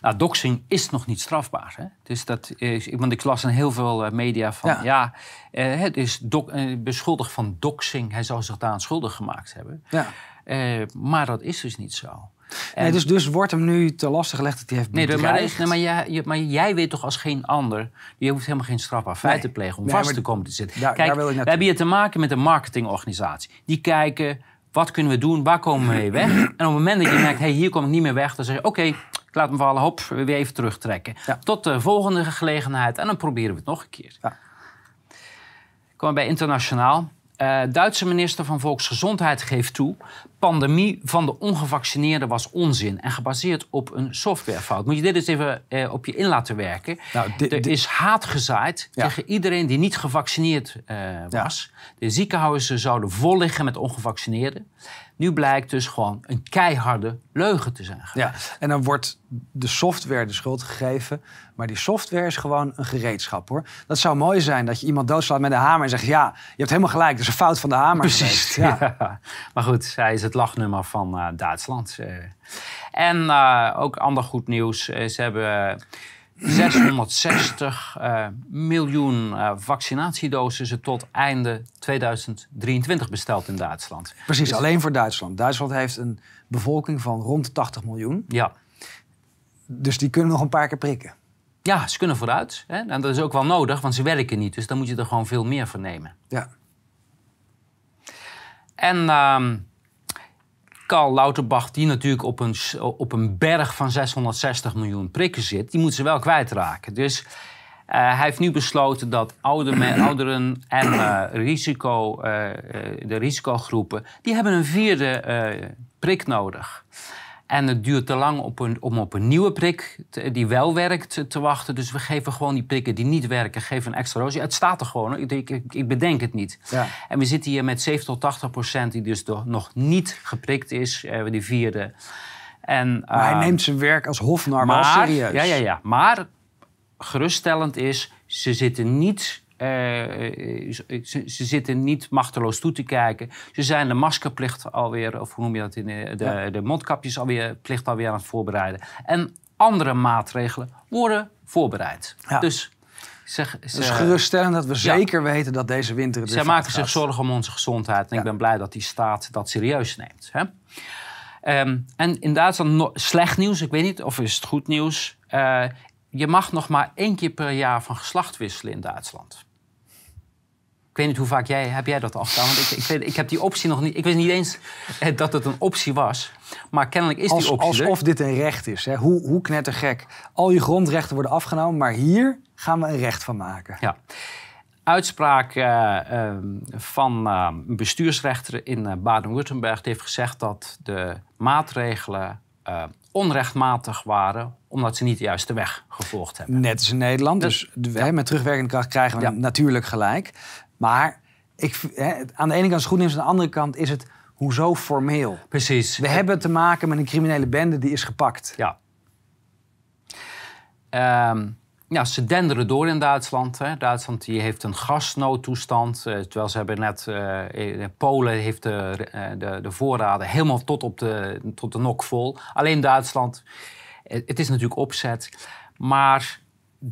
Nou, doxing is nog niet strafbaar. Hè? Dus dat is, want ik las in heel veel eh, media van Ja. ja, eh, het is doc- eh, beschuldigd van doxing. Hij zou zich daaraan schuldig gemaakt hebben. Ja. Eh, maar dat is dus niet zo. Nee, dus, dus wordt hem nu te lastig gelegd dat hij heeft Nee, maar, nee, maar, jij, je- maar jij weet toch als geen ander... je hoeft helemaal geen strafbaar feit Nee. te plegen... om Nee, vast maar te komen te zitten. daar- Kijk, daar wil ik we hebben hier te maken met een marketingorganisatie. Die kijken, wat kunnen we doen, waar komen we mee weg? En op het moment dat je merkt, hey, hier kom ik niet meer weg... dan zeg je, oké, ik laat hem vallen, hop, weer even terugtrekken. Ja. Tot de volgende gelegenheid en dan proberen we het nog een keer. Ja. We bij internationaal. Eh, Duitse minister van Volksgezondheid geeft toe... pandemie van de ongevaccineerden was onzin... en gebaseerd op een softwarefout. Moet je dit eens even eh, op je in laten werken. Nou, er is haat gezaaid Ja. tegen iedereen die niet gevaccineerd eh, was. De ziekenhuizen zouden vol liggen met ongevaccineerden. Nu blijkt dus gewoon een keiharde leugen te zijn. Ja, en dan wordt de software de schuld gegeven. Maar die software is gewoon een gereedschap hoor. Dat zou mooi zijn dat je iemand doodslaat met een hamer en zegt: Ja, je hebt helemaal gelijk, dat is een fout van de hamer. Precies. Ja. Ja. Maar goed, hij is het lachnummer van eh, Duitsland. eh. En eh, ook ander goed nieuws. ze hebben 660 eh, miljoen eh, vaccinatiedosissen tot einde 2023 besteld in Duitsland. Precies, alleen voor Duitsland. Duitsland heeft een bevolking van rond de 80 miljoen. Ja. Dus die kunnen nog een paar keer prikken. Ja, ze kunnen vooruit. Hè? En dat is ook wel nodig, want ze werken niet. Dus dan moet je er gewoon veel meer voor nemen. Ja. En ehm Karl Lauterbach, die natuurlijk op een, op een berg van 660 miljoen prikken zit, die moet ze wel kwijtraken. Dus eh, hij heeft nu besloten dat ouderen en eh, risico, eh, de risicogroepen, die hebben een vierde prik nodig. En het duurt te lang op een, om op een nieuwe prik te- die wel werkt te, te wachten. Dus we geven gewoon die prikken die niet werken, geven een extra dosis. Het staat er gewoon, ik, ik, bedenk het niet. Ja. En we zitten hier met 70 tot 80 procent die dus door- nog niet geprikt is, eh, die vierde. En, Maar hij eh, neemt zijn werk als hofnar wel maar, serieus. Ja, ja, ja. Maar geruststellend is, ze zitten niet... eh, ze, ze- ze zitten niet machteloos toe te kijken. Ze zijn de maskerplicht alweer, of hoe noem je dat, in de, de, Ja. de mondkapjes alweer, plicht alweer aan het voorbereiden. En andere maatregelen worden voorbereid. Ja. Dus zeg, geruststellend dat we zeker weten dat deze winter het zij maken zich zorgen om onze gezondheid. En Ja. ik ben blij dat die staat dat serieus neemt. Hè? Ehm, en in Duitsland no- slecht nieuws, ik weet niet of is het goed nieuws. Eh, je mag nog maar één keer per jaar van geslacht wisselen in Duitsland. Ik weet niet hoe vaak jij, heb jij dat al gedaan? Want ik, ik, weet, ik heb die optie nog niet. Ik wist niet eens eh, dat het een optie was. Maar kennelijk is die optie alsof dit een recht is. Hè? Hoe, hoe knettergek. Al je grondrechten worden afgenomen, maar hier gaan we een recht van maken. Ja. Uitspraak eh, eh, van eh, een bestuursrechter in eh, Baden-Württemberg die heeft gezegd dat de maatregelen eh, onrechtmatig waren omdat ze niet de juiste weg gevolgd hebben. Net als in Nederland. Dus met terugwerkende kracht krijgen we Ja. natuurlijk gelijk. Maar ik, aan de ene kant is het goed nieuws, aan de andere kant is het hoezo formeel. Precies. We hebben te maken met een criminele bende die is gepakt. Ja. Ehm, ja, ze denderen door in Duitsland. Hè. Duitsland die heeft een gasnoodtoestand. eh, terwijl ze hebben net... in Polen heeft de, eh, de, de voorraden helemaal tot, op de, tot de nok vol. Alleen Duitsland, het is natuurlijk opzet. Maar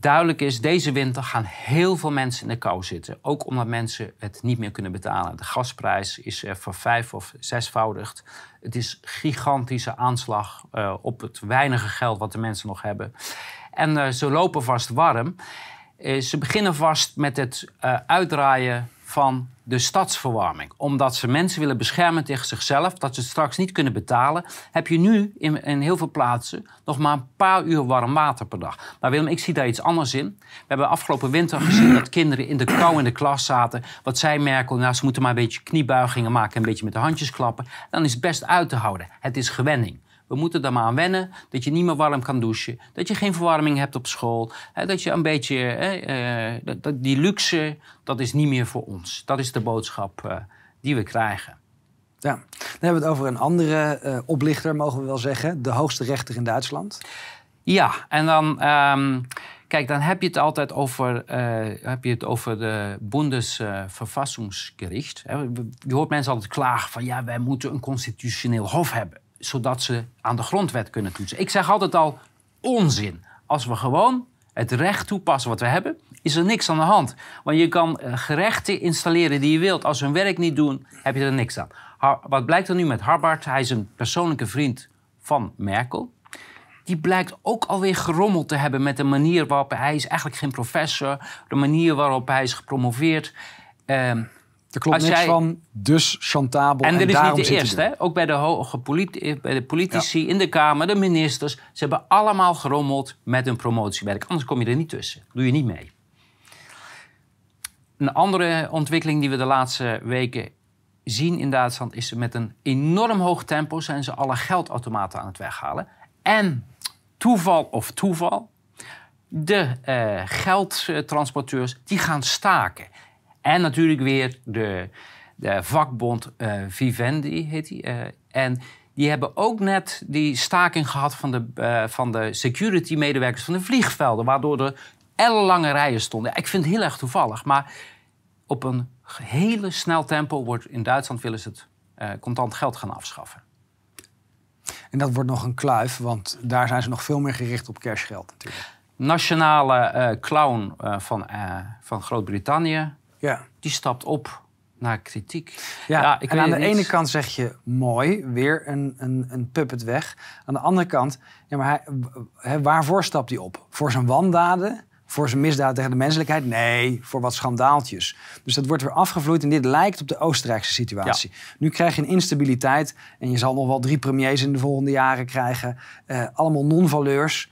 duidelijk is, deze winter gaan heel veel mensen in de kou zitten. Ook omdat mensen het niet meer kunnen betalen. De gasprijs is uh, voor vijf of zesvoudigd. Het is gigantische aanslag uh, op het weinige geld wat de mensen nog hebben. En uh, ze lopen vast warm. ze beginnen vast met het uitdraaien van de stadsverwarming. Omdat ze mensen willen beschermen tegen zichzelf, dat ze straks niet kunnen betalen, heb je nu in, heel veel plaatsen nog maar een paar uur warm water per dag. Maar Willem, ik zie daar iets anders in. We hebben afgelopen winter gezien dat kinderen in de kou in de klas zaten. Wat zij merken, nou, ze moeten maar een beetje kniebuigingen maken, een beetje met de handjes klappen. Dan is het best uit te houden. Het is gewenning. We moeten er maar aan wennen dat je niet meer warm kan douchen. Dat je geen verwarming hebt op school. Hè, dat je een beetje. Hè, uh, dat, die luxe, dat is niet meer voor ons. Dat is de boodschap uh, die we krijgen. Ja, dan hebben we het over een andere uh, oplichter, mogen we wel zeggen. De hoogste rechter in Duitsland. Ja, en dan. Um, Kijk, dan heb je het altijd over, uh, heb je het over de Bundesverfassungsgericht. Je hoort mensen altijd klagen van ja, wij moeten een constitutioneel hof hebben zodat ze aan de grondwet kunnen toetsen. Ik zeg altijd al onzin. Als we gewoon het recht toepassen wat we hebben, is er niks aan de hand. Want je kan eh, gerechten installeren die je wilt. Als ze hun werk niet doen, heb je er niks aan. Wat blijkt er nu met Harbart? Hij is een persoonlijke vriend van Merkel. Die blijkt ook alweer gerommeld te hebben met de manier waarop hij is eigenlijk geen professor, de manier waarop hij is gepromoveerd. Uh, er klopt Als niks jij... van, dus chantabel. En dit is niet de eerste, hè? ook bij de, hoge politi bij de politici in de Kamer, de ministers. Ze hebben allemaal gerommeld met hun promotiewerk. Anders kom je er niet tussen. Doe je niet mee. Een andere ontwikkeling die we de laatste weken zien in Duitsland is met een enorm hoog tempo zijn ze alle geldautomaten aan het weghalen. En toeval of toeval, de uh, geldtransporteurs die gaan staken. En natuurlijk weer de, de vakbond uh, Vivendi heet die. Uh, en die hebben ook net die staking gehad van de, uh, van de security medewerkers van de vliegvelden. Waardoor er ellenlange rijen stonden. Ik vind het heel erg toevallig. Maar op een hele snel tempo wordt in Duitsland willen ze het contant geld gaan afschaffen. En dat wordt nog een kluif, want daar zijn ze nog veel meer gericht op cashgeld natuurlijk. Nationale clown van, van Groot-Brittannië, ja. Die stapt op naar kritiek. Ja, ik en aan de ene kant zeg je mooi, weer een, een, een puppet weg. Aan de andere kant, ja, maar hij, waarvoor stapt hij op? Voor zijn wandaden? Voor zijn misdaad tegen de menselijkheid? Nee, voor wat schandaaltjes. Dus dat wordt weer afgevloeid en dit lijkt op de Oostenrijkse situatie. Nu krijg je een instabiliteit en je zal nog wel drie premiers in de volgende jaren krijgen. Uh, allemaal non-valeurs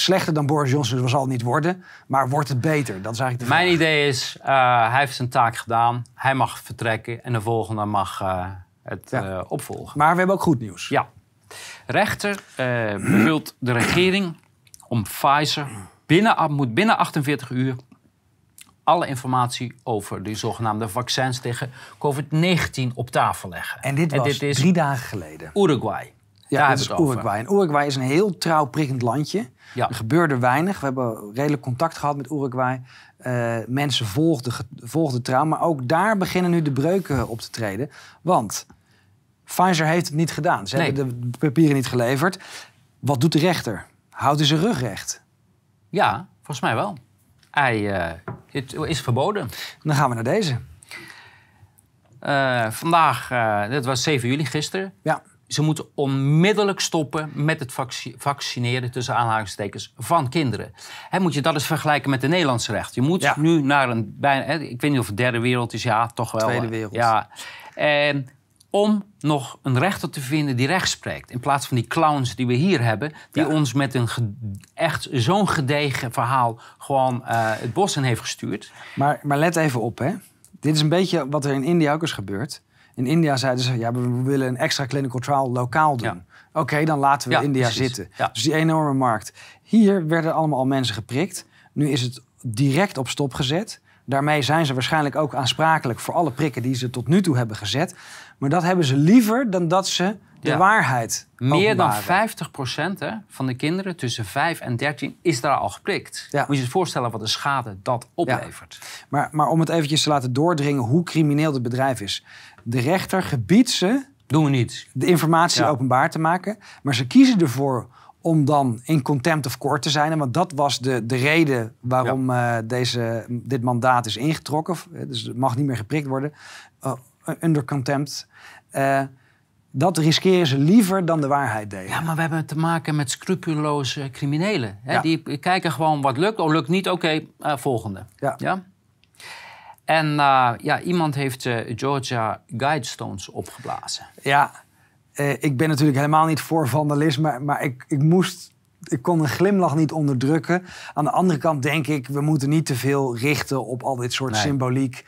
slechter dan Boris Johnson zal het niet worden. Maar wordt het beter? Dat is eigenlijk de Mijn idee is, uh, hij heeft zijn taak gedaan. Hij mag vertrekken en de volgende mag uh, het ja. uh, opvolgen. Maar we hebben ook goed nieuws. Ja. Rechter bevult de regering om Pfizer binnen, moet binnen 48 uur alle informatie over de zogenaamde vaccins tegen COVID-19 op tafel leggen. En dit was dit is drie dagen geleden. Uruguay. Ja, dat is Uruguay. En Uruguay is een heel trouw prikkend landje. Ja. Er gebeurde weinig. We hebben redelijk contact gehad met Uruguay. Uh, mensen volgden, volgden trouw. Maar ook daar beginnen nu de breuken op te treden. Want Pfizer heeft het niet gedaan. Ze hebben de papieren niet geleverd. Wat doet de rechter? Houdt hij zijn rug recht? Ja, volgens mij wel. Hij, uh, het is verboden. Dan gaan we naar deze. Uh, vandaag, dit was 7 juli gisteren. Ja ze moeten onmiddellijk stoppen met het vaccineren tussen aanhalingstekens van kinderen. He, moet je dat eens vergelijken met de Nederlandse recht. Je moet nu naar een bijna, ik weet niet of het derde wereld is, ja, toch wel. Tweede wereld. Ja. En om nog een rechter te vinden die recht spreekt. In plaats van die clowns die we hier hebben, die ons met een echt zo'n gedegen verhaal gewoon uh, het bos in heeft gestuurd. Maar, maar let even op, hè. Dit is een beetje wat er in India ook is gebeurd. In India zeiden ze, ja, we willen een extra clinical trial lokaal doen. Oké, dan laten we India zitten. Dus die enorme markt. Hier werden allemaal al mensen geprikt. Nu is het direct op stop gezet. Daarmee zijn ze waarschijnlijk ook aansprakelijk voor alle prikken die ze tot nu toe hebben gezet. Maar dat hebben ze liever dan dat ze de waarheid Meer dan 50 hè, van de kinderen tussen 5 en 13 is daar al geprikt. Moet je je voorstellen wat de schade dat oplevert. Maar, maar om het eventjes te laten doordringen hoe crimineel het bedrijf is. De rechter gebiedt ze... Doen we niet. De informatie openbaar te maken. Maar ze kiezen ervoor om dan in contempt of court te zijn. Want dat was de, de reden waarom eh, deze, dit mandaat is ingetrokken. Dus het mag niet meer geprikt worden. Uh, under contempt. Uh, dat riskeren ze liever dan de waarheid delen. Ja, maar we hebben te maken met scrupuloze criminelen. Hè? Die kijken gewoon wat lukt. Oh, lukt niet, oké, volgende. Ja. ja? En ja, iemand heeft Georgia Guidestones opgeblazen. Ja, uh, ik ben natuurlijk helemaal niet voor vandalisme, maar ik, ik moest. Ik kon een glimlach niet onderdrukken. Aan de andere kant denk ik, we moeten niet te veel richten op al dit soort symboliek.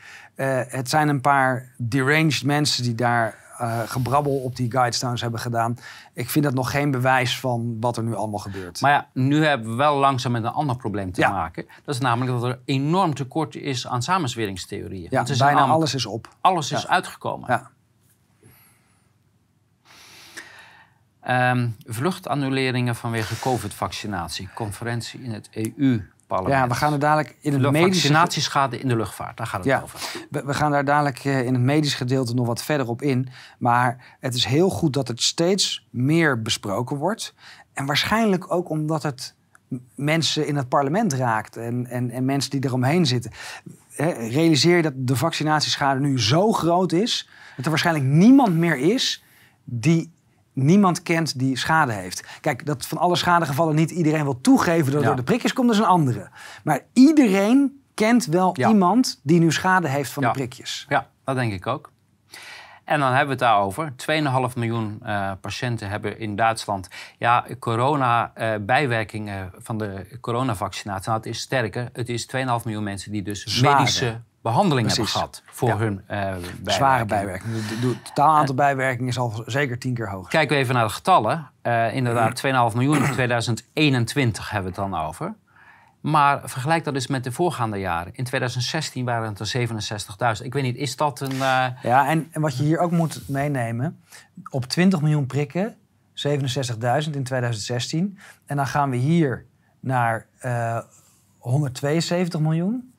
Het zijn een paar deranged mensen die daar uh, gebrabbel op die guidestones hebben gedaan. Ik vind dat nog geen bewijs van wat er nu allemaal gebeurt. Maar ja, nu hebben we wel langzaam met een ander probleem te maken. Dat is namelijk dat er enorm tekort is aan samenzweringstheorieën. Ja, bijna alles is op. Alles is uitgekomen. Ja. Um, vluchtannuleringen vanwege COVID-vaccinatie. Conferentie in het Ja, we gaan er dadelijk in het medische... Vaccinatieschade in de luchtvaart, daar gaat het ja, over. We, we, gaan daar dadelijk eh, in het medisch gedeelte nog wat verder op in. Maar het is heel goed dat het steeds meer besproken wordt. En waarschijnlijk ook omdat het mensen in het parlement raakt. En, en, en mensen die eromheen zitten. realiseer je dat de vaccinatieschade nu zo groot is... dat er waarschijnlijk niemand meer is die niemand kent die schade heeft. Kijk, dat van alle schadegevallen niet iedereen wil toegeven dat door de prikjes komt, dat is een andere. Maar iedereen kent wel iemand die nu schade heeft van de prikjes. Ja, dat denk ik ook. En dan hebben we het daarover. 2,5 miljoen uh, patiënten hebben in Duitsland ja, corona-bijwerkingen uh, van de coronavaccinatie. Nou, het is sterker. Het is 2,5 miljoen mensen die dus medische behandeling hebben gehad voor hun uh, bijwerkingen. Zware bijwerkingen. Het totaal aantal bijwerkingen is al zeker tien keer hoger. Kijken we even naar de getallen. Uh, inderdaad, 2,5 miljoen in 2021 hebben we het dan over. Maar vergelijk dat eens met de voorgaande jaren. In 2016 waren het er 67.000. Ik weet niet, is dat een... Uh... Ja, en, en, wat je hier ook moet meenemen... op 20 miljoen prikken, 67.000 in 2016. En dan gaan we hier naar 172 miljoen.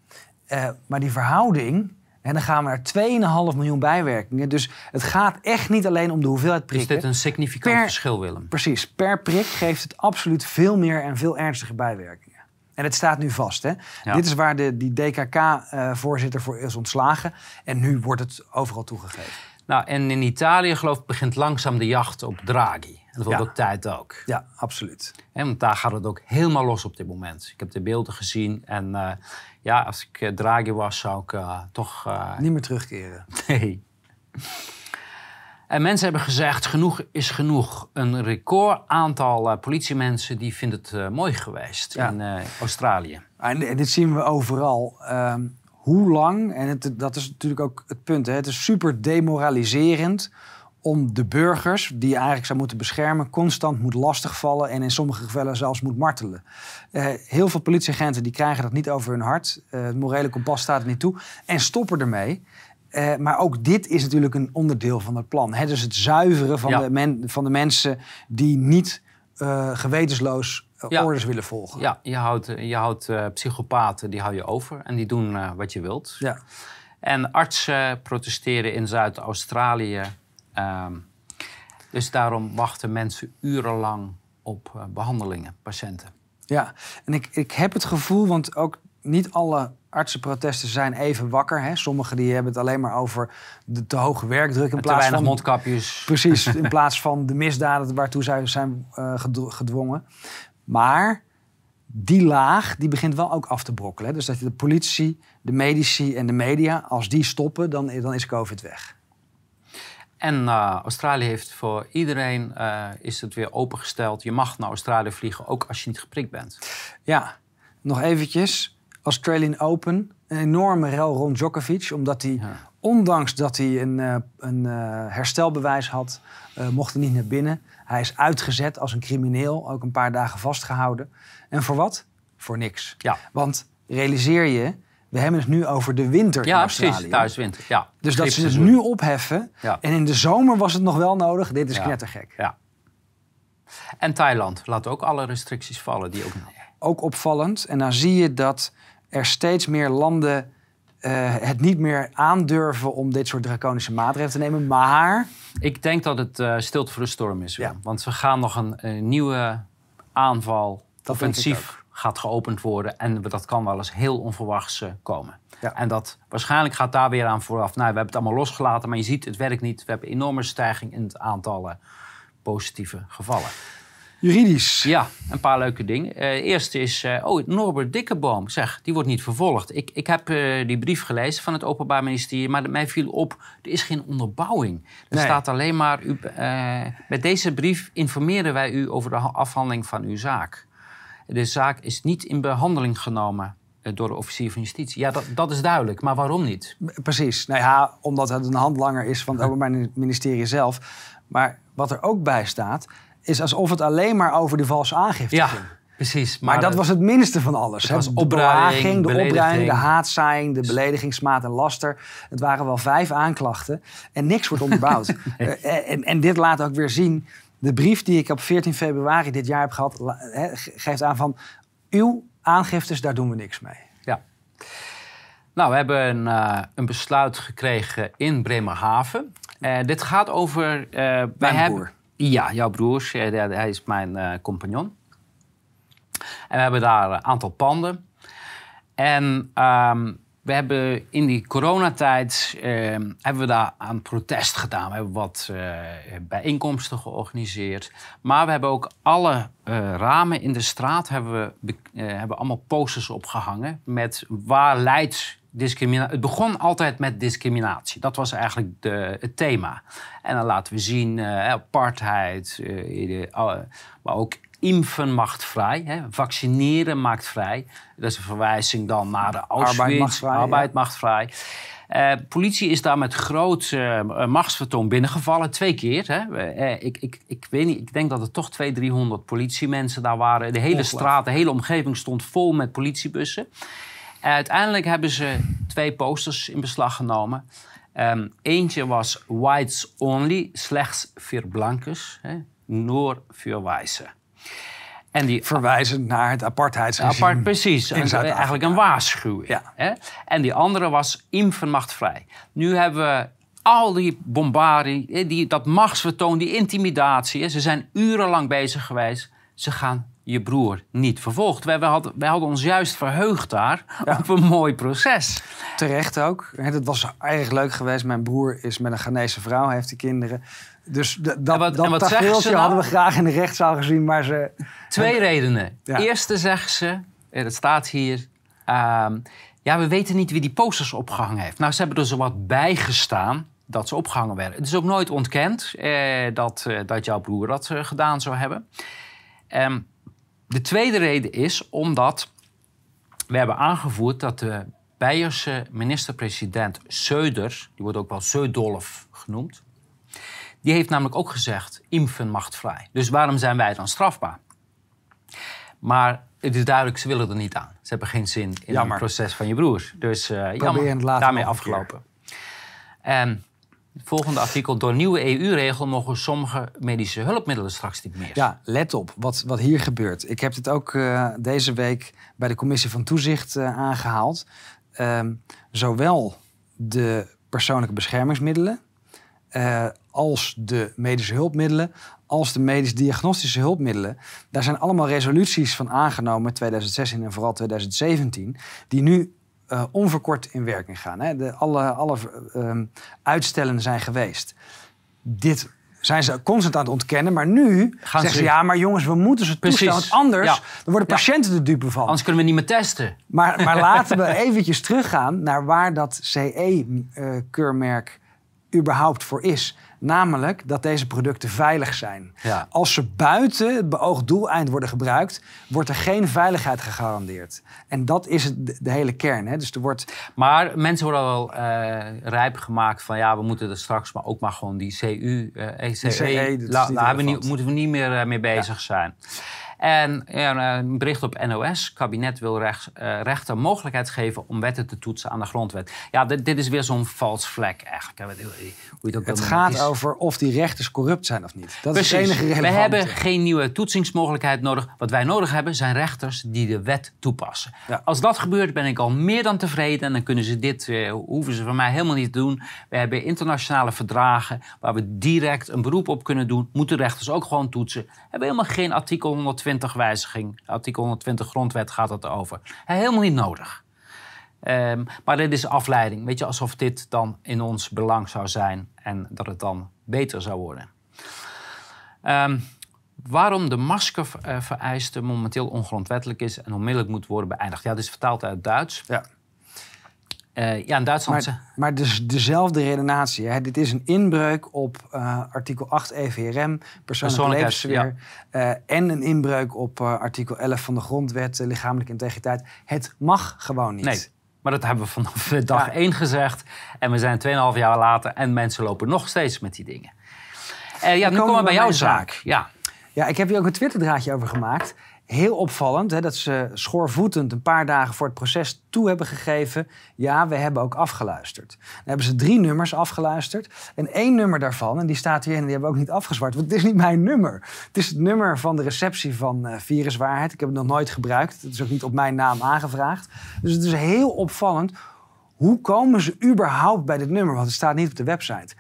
Uh, maar die verhouding, en dan gaan we naar 2,5 miljoen bijwerkingen. Dus het gaat echt niet alleen om de hoeveelheid prikken. Is dit een significant verschil, Willem? Precies. Per prik geeft het absoluut veel meer en veel ernstige bijwerkingen. En het staat nu vast. Hè? Dit is waar de, die DKK-voorzitter uh, voor is ontslagen. En nu wordt het overal toegegeven. Nou, en in Italië, geloof ik, begint langzaam de jacht op Draghi. En dat wordt ook tijd ook. Ja, absoluut. En want daar gaat het ook helemaal los op dit moment. Ik heb de beelden gezien en uh, ja, als ik uh, Draghi was, zou ik uh, toch... Niet meer terugkeren. Nee. En mensen hebben gezegd, genoeg is genoeg. Een record aantal politiemensen die vindt het mooi geweest in Australië. En dit zien we overal. Ehm, hoe lang, en het, dat is natuurlijk ook het punt, hè, het is super demoraliserend om de burgers, die je eigenlijk zou moeten beschermen, constant moet lastigvallen en in sommige gevallen zelfs moet martelen. Uh, heel veel politieagenten die krijgen dat niet over hun hart. Uh, het morele kompas staat er niet toe en stoppen ermee. Uh, maar ook dit is natuurlijk een onderdeel van het plan. Hè? Dus het zuiveren van, de, men, van de mensen die niet gewetensloos orders willen volgen. Ja, je houdt, je houdt psychopaten, die hou je over en die doen wat je wilt. Ja. En artsen protesteren in Zuid-Australië Ehm, dus daarom wachten mensen urenlang op uh, behandelingen, patiënten. Ja, en ik, ik heb het gevoel, want ook niet alle artsenprotesten zijn even wakker. Hè. Sommigen die hebben het alleen maar over de te hoge werkdruk. In plaats weinig van, mondkapjes. Precies, in plaats van de misdaden waartoe zij zijn uh, gedwongen. Maar die laag die begint wel ook af te brokkelen. Hè. Dus dat de politie, de medici en de media, als die stoppen, dan, dan is COVID weg. En uh, Australië heeft voor iedereen uh, is het weer opengesteld. Je mag naar Australië vliegen, ook als je niet geprikt bent. Ja, nog eventjes. Australian Open. Een enorme rel rond Djokovic. Omdat hij, ondanks dat hij een, uh, een herstelbewijs had, mocht hij niet naar binnen. Hij is uitgezet als een crimineel. Ook een paar dagen vastgehouden. En voor wat? Voor niks. Ja. Want realiseer je, we hebben het nu over de winter ja, in Australië. precies, thuiswinter. Ja, dus dat ze het nu opheffen. Ja. En in de zomer was het nog wel nodig. Dit is ja. knettergek. Ja. En Thailand laat ook alle restricties vallen. Die ook... ook opvallend. En dan zie je dat er steeds meer landen uh, het niet meer aandurven om dit soort draconische maatregelen te nemen. Maar... Ik denk dat het uh, stilte voor de storm is. Ja. Want we gaan nog een, een nieuwe aanval, Dat offensief gaat geopend worden. En dat kan wel eens heel onverwachts eh, komen. Ja. En dat waarschijnlijk gaat daar weer aan vooraf. Nou, we hebben het allemaal losgelaten, maar je ziet, het werkt niet. We hebben een enorme stijging in het aantal eh, positieve gevallen. Juridisch. Ja, een paar leuke dingen. Eh eerste is, eh, oh, Norbert Dikkeboom, zeg, die wordt niet vervolgd. Ik, ik heb die brief gelezen van het Openbaar Ministerie, maar mij viel op, er is geen onderbouwing. Er Nee. staat alleen maar, u, met deze brief informeren wij u over de ha- afhandeling van uw zaak. De zaak is niet in behandeling genomen eh, door de officier van justitie. Ja, dat, dat is duidelijk, maar waarom niet? Precies. Nou ja, omdat het een handlanger is van het Openbaar Ministerie zelf. Maar wat er ook bij staat, is alsof het alleen maar over die valse aangifte Ja, ging. precies. Maar, dat eh, was het minste van alles. hè. was de opruiing, belaging, de opruiming, de haatzaaiing, de beledigingsmaat en laster. Het waren wel vijf aanklachten en niks wordt onderbouwd. Eh, en, en dit laat ook weer zien, de brief die ik op 14 februari dit jaar heb gehad, geeft aan van uw aangiftes, daar doen we niks mee. Ja. Nou, we hebben een, eh, een besluit gekregen in Bremerhaven. Eh, dit gaat over... wij Mijn hebben- broer. Ja, jouw broer. Hij- is mijn compagnon. En we hebben daar een aantal panden. En ehm, we hebben in die coronatijd ehm, hebben we daar aan protest gedaan. We hebben wat eh, bijeenkomsten georganiseerd. Maar we hebben ook alle eh, ramen in de straat hebben we, eh, hebben allemaal posters opgehangen met waar leidt discriminatie. Het begon altijd met discriminatie. Dat was eigenlijk de, het thema. En dan laten we zien eh, apartheid, eh, maar ook impfen maakt vrij. Hè? Vaccineren maakt vrij. Dat is een verwijzing dan naar de Auschwitz. Arbeid macht vrij, Arbeid ja. macht vrij. Eh, politie is daar met groot eh, machtsvertoon binnengevallen, twee keer. Hè. Ik, ik, ik weet niet, ik denk dat er toch 200, 300 politiemensen daar waren. De hele straat, de hele omgeving stond vol met politiebussen. En uiteindelijk hebben ze twee posters in beslag genomen. Ehm, eentje was Whites Only, slechts voor blankes, hè, nur voor wijzen. En die Verwijzend naar het apartheidsregime. Apart, precies. in eigenlijk een waarschuwing. Ja. Hè? En die andere was impfen macht vrij. Nu hebben we al die bombardie, die, dat machtsvertoon, die intimidatie. Ze zijn urenlang bezig geweest. Ze gaan je broer niet vervolgd. Wij, wij, hadden, wij hadden ons juist verheugd daar op een mooi proces. Terecht ook. Dat was erg leuk geweest. Mijn broer is met een Ghanese vrouw, heeft die kinderen. Dus dat, En wat- dat en wat ze hadden we graag in de rechtszaal gezien. Maar ze... Twee redenen. Ja. Eerste zeggen ze, eh, dat staat hier... ehm, ja, we weten niet wie die posters opgehangen heeft. Nou, ze hebben er zo wat bij gestaan dat ze opgehangen werden. Het is ook nooit ontkend eh, dat, eh, dat jouw broer dat eh, gedaan zou hebben. Ehm, de tweede reden is omdat we hebben aangevoerd dat de Beierse minister-president Söder, die wordt ook wel Södolf genoemd, die heeft namelijk ook gezegd: impfen macht vrij. Dus waarom zijn wij dan strafbaar? Maar het is duidelijk, ze willen er niet aan. Ze hebben geen zin in Jammer. het proces van je broer. Dus het jammer, daarmee afgelopen. En het volgende artikel. Door nieuwe EU-regel mogen sommige medische hulpmiddelen straks niet meer. Ja, let op wat, wat hier gebeurt. Ik heb dit ook eh, deze week bij de Commissie van Toezicht eh, aangehaald. Ehm, zowel de persoonlijke beschermingsmiddelen eh, als de medische hulpmiddelen, als de medisch-diagnostische hulpmiddelen. Daar zijn allemaal resoluties van aangenomen in 2016 en vooral 2017, die nu eh, onverkort in werking gaan. Hè. De, alle alle ehm, uitstellen zijn geweest. Dit zijn ze constant aan het ontkennen, maar nu Gaan zeggen ze ja, maar jongens, we moeten ze toestaan, want anders Ja. dan worden Ja. patiënten de dupe van. Anders kunnen we niet meer testen. Maar, maar laten we eventjes teruggaan naar waar dat CE-keurmerk überhaupt voor is. Namelijk dat deze producten veilig zijn. Ja. Als ze buiten het beoogd doeleind worden gebruikt, wordt er geen veiligheid gegarandeerd. En dat is het, de, hele kern. Hè? Dus er wordt Maar mensen worden wel eh, rijp gemaakt van ja, we moeten er straks maar ook maar gewoon die CU, eh ECE, daar moeten we niet meer eh, mee bezig zijn. En ja, een bericht op NOS. Kabinet wil rechts, eh, rechter mogelijkheid geven om wetten te toetsen aan de grondwet. Ja, dit, dit is weer zo'n vals vlek eigenlijk. Hoe je het ook het gaat is- over of die rechters corrupt zijn of niet. Dat is het enige We relevante. hebben geen nieuwe toetsingsmogelijkheid nodig. Wat wij nodig hebben zijn rechters die de wet toepassen. Ja. Als dat gebeurt ben ik al meer dan tevreden. En dan kunnen ze dit, eh, hoeven ze van mij helemaal niet te doen. We hebben internationale verdragen waar we direct een beroep op kunnen doen. Moeten rechters ook gewoon toetsen. We hebben helemaal geen artikel 120 120 wijziging, artikel 120 grondwet gaat het over. Helemaal niet nodig. Ehm, maar dit is afleiding. Weet je, alsof dit dan in ons belang zou zijn en dat het dan beter zou worden. Ehm, waarom de maskervereiste momenteel ongrondwettelijk is en onmiddellijk moet worden beëindigd. Ja, dit is vertaald uit Duits. Ja. Uh, ja, in Duitsland... Maar, maar dus dezelfde redenatie. Hè? Dit is een inbreuk op uh, artikel 8 EVRM, persoonlijke levenssfeer... Ja. Uh, en een inbreuk op artikel 11 van de grondwet, lichamelijke integriteit. Het mag gewoon niet. Nee. Maar dat hebben we vanaf dag ja. 1 gezegd. En we zijn 2,5 jaar later en mensen lopen nog steeds met die dingen. Ja, nu komen we bij jouw zaak. zaak. Ja. ja, ik heb hier ook een Twitterdraadje over gemaakt. Heel opvallend hè, dat ze schoorvoetend een paar dagen voor het proces toe hebben gegeven. Ja, we hebben ook afgeluisterd. Dan hebben ze drie nummers afgeluisterd. En één nummer daarvan, en die staat hier en die hebben we ook niet afgezwart. Want het is niet mijn nummer. Het is het nummer van de receptie van uh, Viruswaarheid. Ik heb het nog nooit gebruikt. Het is ook niet op mijn naam aangevraagd. Dus het is heel opvallend. Hoe komen ze überhaupt bij dit nummer? Want het staat niet op de website.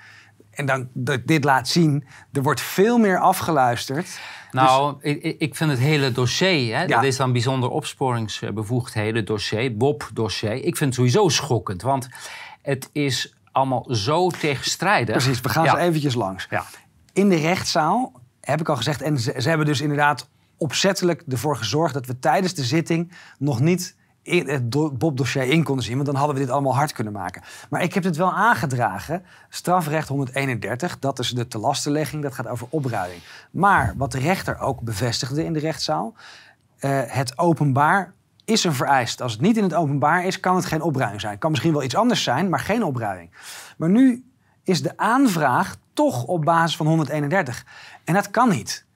En dan dat dit laat zien, er wordt veel meer afgeluisterd. Nou, dus... ik, ik, vind het hele dossier, hè, dat is dan bijzonder opsporingsbevoegdheden dossier, Bob-dossier. Ik vind het sowieso schokkend, want het is allemaal zo tegenstrijdig. Precies, we gaan ja. zo eventjes langs. Ja. In de rechtszaal, heb ik al gezegd, en ze, ze hebben dus inderdaad opzettelijk ervoor gezorgd dat we tijdens de zitting nog niet het Bob-dossier in konden zien. Want dan hadden we dit allemaal hard kunnen maken. Maar ik heb het wel aangedragen. Strafrecht 131, dat is de telastenlegging. Dat gaat over opruiming. Maar wat de rechter ook bevestigde in de rechtszaal... Uh, het openbaar is een vereist. Als het niet in het openbaar is, kan het geen opruiming zijn. Kan misschien wel iets anders zijn, maar geen opruiming. Maar nu is de aanvraag toch op basis van 131. En dat kan niet.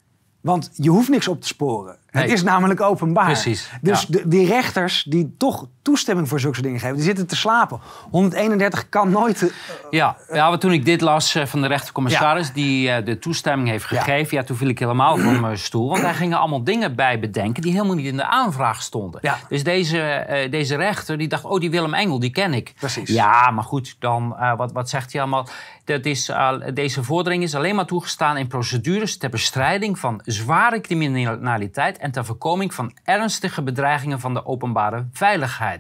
Want je hoeft niks op te sporen. Het is namelijk openbaar. Precies. Dus de, die rechters die toch toestemming voor zulke dingen geven, die zitten te slapen. 131 kan nooit. Uh, ja, ja toen ik dit las uh, van de rechtercommissaris, ja. die uh, de toestemming heeft gegeven, ja. toen viel ik helemaal van mijn stoel. Want daar gingen allemaal dingen bij bedenken die helemaal niet in de aanvraag stonden. Ja. Dus deze, deze rechter die dacht, oh, die Willem Engel, die ken ik. Precies. Ja, maar goed, dan wat, wat zegt hij allemaal? Dat is, deze vordering is alleen maar toegestaan in procedures ter bestrijding van zware criminaliteit en ter voorkoming van ernstige bedreigingen van de openbare veiligheid.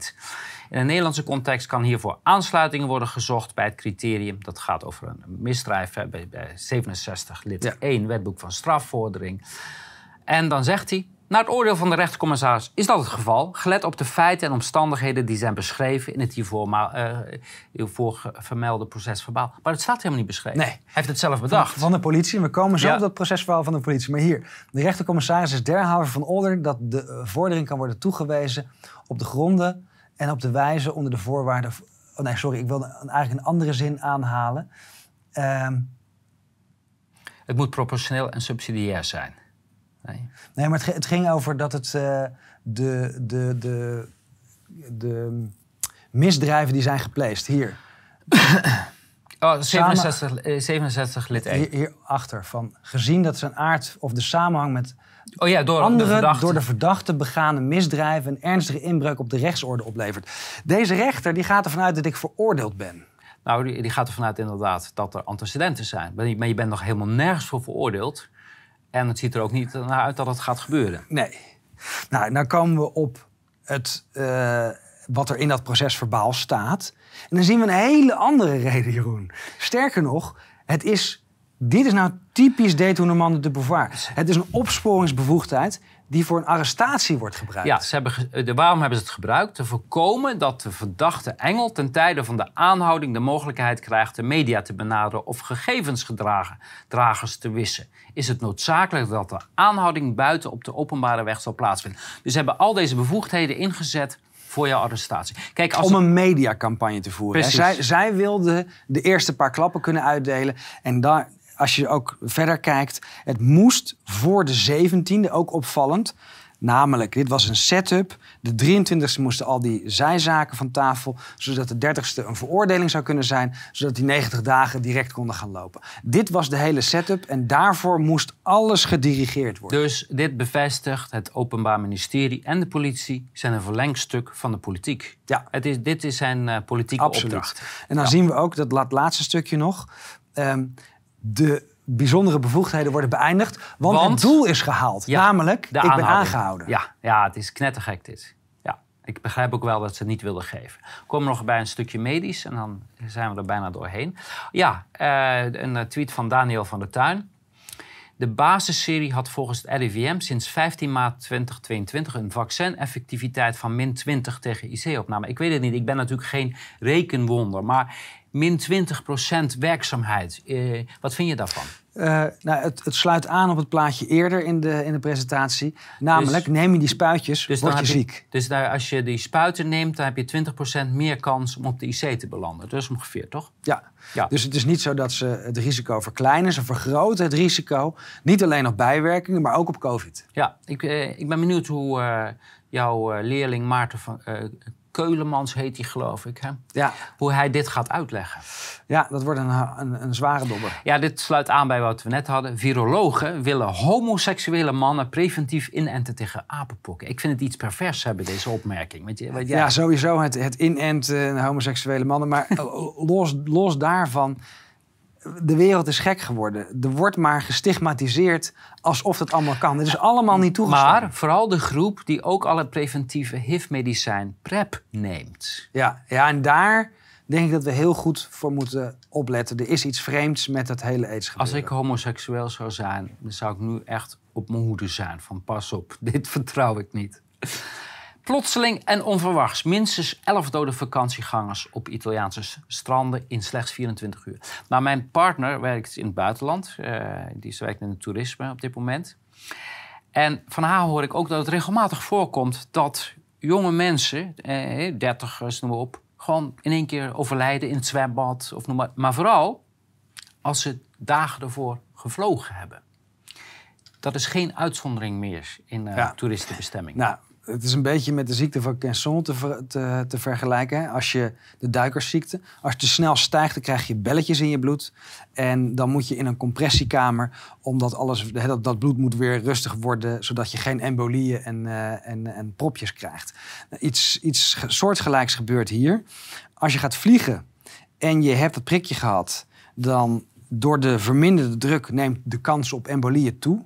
In een Nederlandse context kan hiervoor aansluitingen worden gezocht bij het criterium. Dat gaat over een misdrijf bij, 67 lid 1, wetboek van strafvordering. En dan zegt hij, naar het oordeel van de rechtercommissaris is dat het geval, gelet op de feiten en omstandigheden die zijn beschreven in het hiervoor, uh, hiervoor vermelde procesverbaal. Maar het staat helemaal niet beschreven. Nee. Hij heeft het zelf bedacht. Van, van de politie. We komen zo op dat procesverhaal van de politie. Maar hier, de rechtercommissaris is derhalve van orde dat de uh, vordering kan worden toegewezen op de gronden en op de wijze onder de voorwaarden. Oh nee, sorry, ik wilde eigenlijk een andere zin aanhalen. Uh, het moet proportioneel en subsidiair zijn. Nee, nee maar het, het ging over dat het uh, de, de, de, de misdrijven die zijn gepleegd hier. Oh, 67, Samen, 67 lid 1. Hier, hierachter, van gezien dat zijn aard of de samenhang met oh ja, door andere de door de verdachte begane misdrijven een ernstige inbreuk op de rechtsorde oplevert. Deze rechter die gaat ervan uit dat ik veroordeeld ben. Nou, die, die gaat ervan uit inderdaad dat er antecedenten zijn. Maar je bent nog helemaal nergens voor veroordeeld. En het ziet er ook niet naar uit dat het gaat gebeuren. Nee. Nou, dan komen we op het, uh, wat er in dat procesverbaal staat. En dan zien we een hele andere reden, Jeroen. Sterker nog, het is, dit is nou typisch détournement de pouvoir. Het is een opsporingsbevoegdheid die voor een arrestatie wordt gebruikt. Ja, ze hebben, de, waarom hebben ze het gebruikt? Te voorkomen dat de verdachte Engel ten tijde van de aanhouding de mogelijkheid krijgt de media te benaderen of gegevensdragers te wissen. Is het noodzakelijk dat de aanhouding buiten op de openbare weg zal plaatsvinden? Dus ze hebben al deze bevoegdheden ingezet voor jouw arrestatie. Kijk, als Om een mediacampagne te voeren. Zij, zij wilden de eerste paar klappen kunnen uitdelen. En daar, als je ook verder kijkt, het moest voor de 17e, ook opvallend. Namelijk, dit was een setup. De 23e moesten al die zijzaken van tafel, zodat de 30e een veroordeling zou kunnen zijn, zodat die 90 dagen direct konden gaan lopen. Dit was de hele setup en daarvoor moest alles gedirigeerd worden. Dus dit bevestigt het Openbaar Ministerie en de politie zijn een verlengstuk van de politiek. Ja. Het is, dit is zijn uh, politieke Absoluut. opdracht. En dan zien we ook dat laatste stukje nog. Um, de bijzondere bevoegdheden worden beëindigd. Want, Want- het doel is gehaald. Ja, namelijk, de ik ben aangehouden. Ja, ja, het is knettergek dit. Ja, ik begrijp ook wel dat ze het niet wilden geven. Komen nog bij een stukje medisch en dan zijn we er bijna doorheen. Ja, eh, een eh, tweet van Daniel van der Tuin. De basisserie had volgens het RIVM sinds 15 maart 2022 een vaccin-effectiviteit van min 20 tegen IC-opname. Ik weet het niet, ik ben natuurlijk geen rekenwonder, maar min 20% werkzaamheid. Eh, wat vind je daarvan? Eh, nou, het, het sluit aan op het plaatje eerder in de, in de presentatie. Namelijk, Dus- neem je die spuitjes, Dus word je ziek. dus daar, als je die spuiten neemt, dan heb je 20% meer kans om op de IC te belanden. Dat is ongeveer, toch? Ja. Ja. Dus het is niet zo dat ze het risico verkleinen. Ze vergroten het risico. Niet alleen op bijwerkingen, maar ook op COVID. Ja, ik, eh, ik ben benieuwd hoe jouw leerling Maarten van Keulemans heet hij, geloof ik, hè? Ja, hoe hij dit gaat uitleggen. ja dat wordt een, een, een zware dobber. Ja, dit sluit aan bij wat we net hadden. Virologen willen homoseksuele mannen preventief inenten tegen apenpokken. Ik vind het iets pervers hebben, deze opmerking. Weet je, wat jij- Ja, sowieso het, het inenten en homoseksuele mannen. Maar eh, los, los daarvan, de wereld is gek geworden. Er wordt maar gestigmatiseerd alsof het allemaal kan. Het is allemaal niet toegestaan. maar vooral de groep die ook alle preventieve HIV-medicijn PrEP neemt. Ja, ja, en daar denk ik dat we heel goed voor moeten opletten. Er is iets vreemds met het hele aids Als ik homoseksueel zou zijn, dan zou ik nu echt op mijn hoede zijn. Van pas op, dit vertrouw ik niet. Plotseling en onverwachts minstens 11 dode vakantiegangers op Italiaanse stranden in slechts 24 uur. Nou, mijn partner werkt in het buitenland. eh, die werkt in het toerisme op dit moment. En van haar hoor ik ook dat het regelmatig voorkomt dat jonge mensen, eh, dertigers, noem maar op, gewoon in één keer overlijden in het zwembad. Of noem maar, maar vooral als ze dagen ervoor gevlogen hebben. Dat is geen uitzondering meer in eh Ja. toeristenbestemming. Nou, het is een beetje met de ziekte van Quinson te, te, vergelijken. Als je de duikersziekte, als je te snel stijgt, dan krijg je belletjes in je bloed. En dan moet je in een compressiekamer, omdat alles, dat, dat bloed moet weer rustig worden, zodat je geen embolieën en, eh, en, en propjes krijgt. Nou, Iets, iets ge- soortgelijks gebeurt hier. Als je gaat vliegen en je hebt het prikje gehad, dan door de verminderde druk neemt de kans op embolieën toe.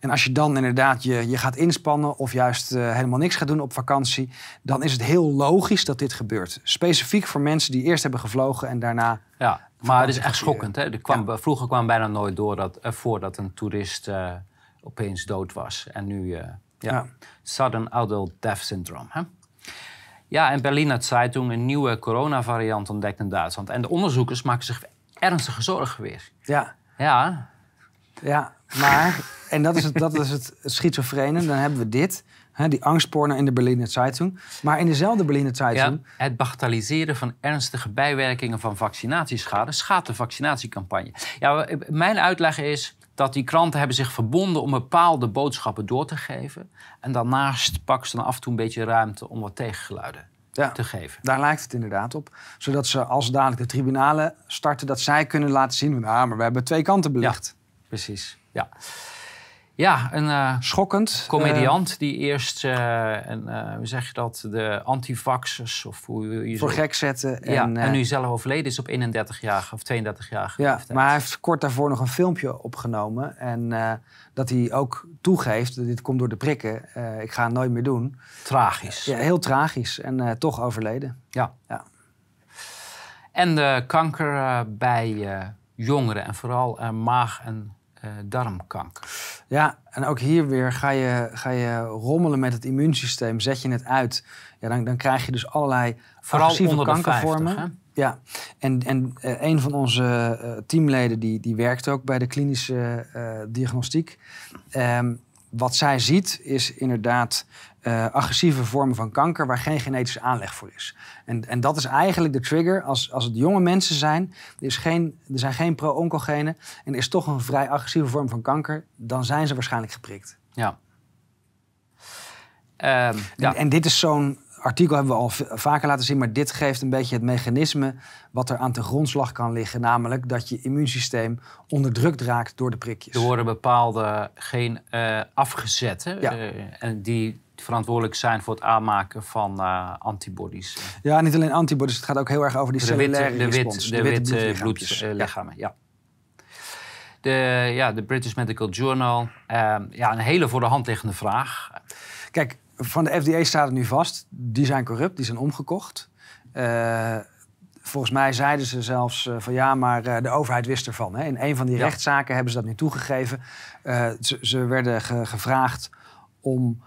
En als je dan inderdaad je, je gaat inspannen of juist eh, helemaal niks gaat doen op vakantie, dan is het heel logisch dat dit gebeurt. Specifiek voor mensen die eerst hebben gevlogen en daarna. Ja, maar het is echt schokkend. Hè? Er kwam, Vroeger kwam bijna nooit door dat, eh, voor dat een toerist eh, opeens dood was. En nu, ja, Ja. sudden adult death syndrome. Hè? Ja, en Berliner Zeitung een nieuwe coronavariant ontdekt in Duitsland. En de onderzoekers maken zich ernstige zorgen weer. Ja, Ja, ja maar, en dat is het, dat is het schizofrene, dan hebben we dit. Hè, die angstporno in de Berliner Zeitung. Maar in dezelfde Berliner ja, Zeitung. het bagatelliseren van ernstige bijwerkingen van vaccinatieschade schaadt de vaccinatiecampagne. Ja, mijn uitleg is dat die kranten hebben zich verbonden om bepaalde boodschappen door te geven. En daarnaast pakken ze dan af en toe een beetje ruimte om wat tegengeluiden Ja. te geven. Daar lijkt het inderdaad op. Zodat ze als dadelijk de tribunalen starten, dat zij kunnen laten zien. Ah, maar we hebben twee kanten belicht. Precies, ja. Ja, een eh, Schokkend. comediant die eerst, eh, een, eh, hoe zeg je dat, de antivaxers of hoe je eh, voor gek zetten. Ja, en, en, eh, nu zelf overleden is op 31-jarige of 32-jarige Ja, leeftijd. maar hij heeft kort daarvoor nog een filmpje opgenomen. En eh, dat hij ook toegeeft, dit komt door de prikken, eh, ik ga het nooit meer doen. Tragisch. Ja, heel tragisch en eh, toch overleden. Ja. Ja. En de kanker eh, bij eh, jongeren en vooral eh, maag- en eh, darmkanker. Ja, en ook hier weer ga je, ga je rommelen met het immuunsysteem, zet je het uit. Ja, dan, dan krijg je dus allerlei Vooral onder de kankervormen. 50, Ja, en, en eh, een van onze eh, teamleden die, die werkt ook bij de klinische diagnostiek. Ehm, wat zij ziet is inderdaad eh, agressieve vormen van kanker waar geen genetische aanleg voor is. En, en dat is eigenlijk de trigger. Als, als het jonge mensen zijn, er, is geen, er zijn geen pro-oncogenen en er is toch een vrij agressieve vorm van kanker, dan zijn ze waarschijnlijk geprikt. Ja. Ehm, ja. En, en dit is zo'n artikel hebben we al vaker laten zien, maar dit geeft een beetje het mechanisme wat er aan de grondslag kan liggen, namelijk dat je immuunsysteem onderdrukt raakt door de prikjes. Er worden bepaalde geen eh afgezette Ja. eh, en die verantwoordelijk zijn voor het aanmaken van eh, antibodies. Ja, niet alleen antibodies, het gaat ook heel erg over die De witte, de respons. wit, de witte bloedlichaampjes. bloedlichamen. Ja. De, ja, de British Medical Journal. Ehm, ja, een hele voor de hand liggende vraag. Kijk, van de FDA staat het nu vast. Die zijn corrupt, die zijn omgekocht. Uh, volgens mij zeiden ze zelfs uh, van ja, maar uh, de overheid wist ervan. Hè. In een van die ja. rechtszaken hebben ze dat nu toegegeven. Ze, ze, werden ge gevraagd om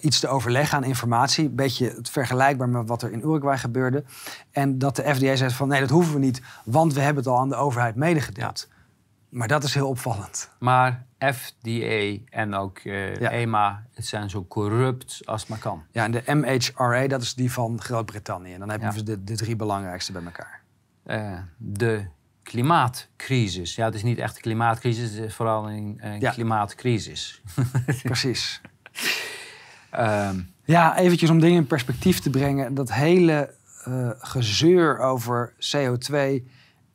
iets te overleggen aan informatie. Een beetje vergelijkbaar met wat er in Uruguay gebeurde. En dat de FDA zei van nee, dat hoeven we niet, want we hebben het al aan de overheid medegedeeld. Ja. Maar dat is heel opvallend. Maar FDA en ook uh, EMA, het zijn zo corrupt als maar kan. Ja, en de MHRA, dat is die van Groot-Brittannië. En dan hebben we de, de, drie belangrijkste bij elkaar. Uh, de klimaatcrisis. Ja, het is niet echt een klimaatcrisis, het is vooral een, een ja. klimaatcrisis. Precies. Um, ja, eventjes om dingen in perspectief te brengen. Dat hele uh, gezeur over CO2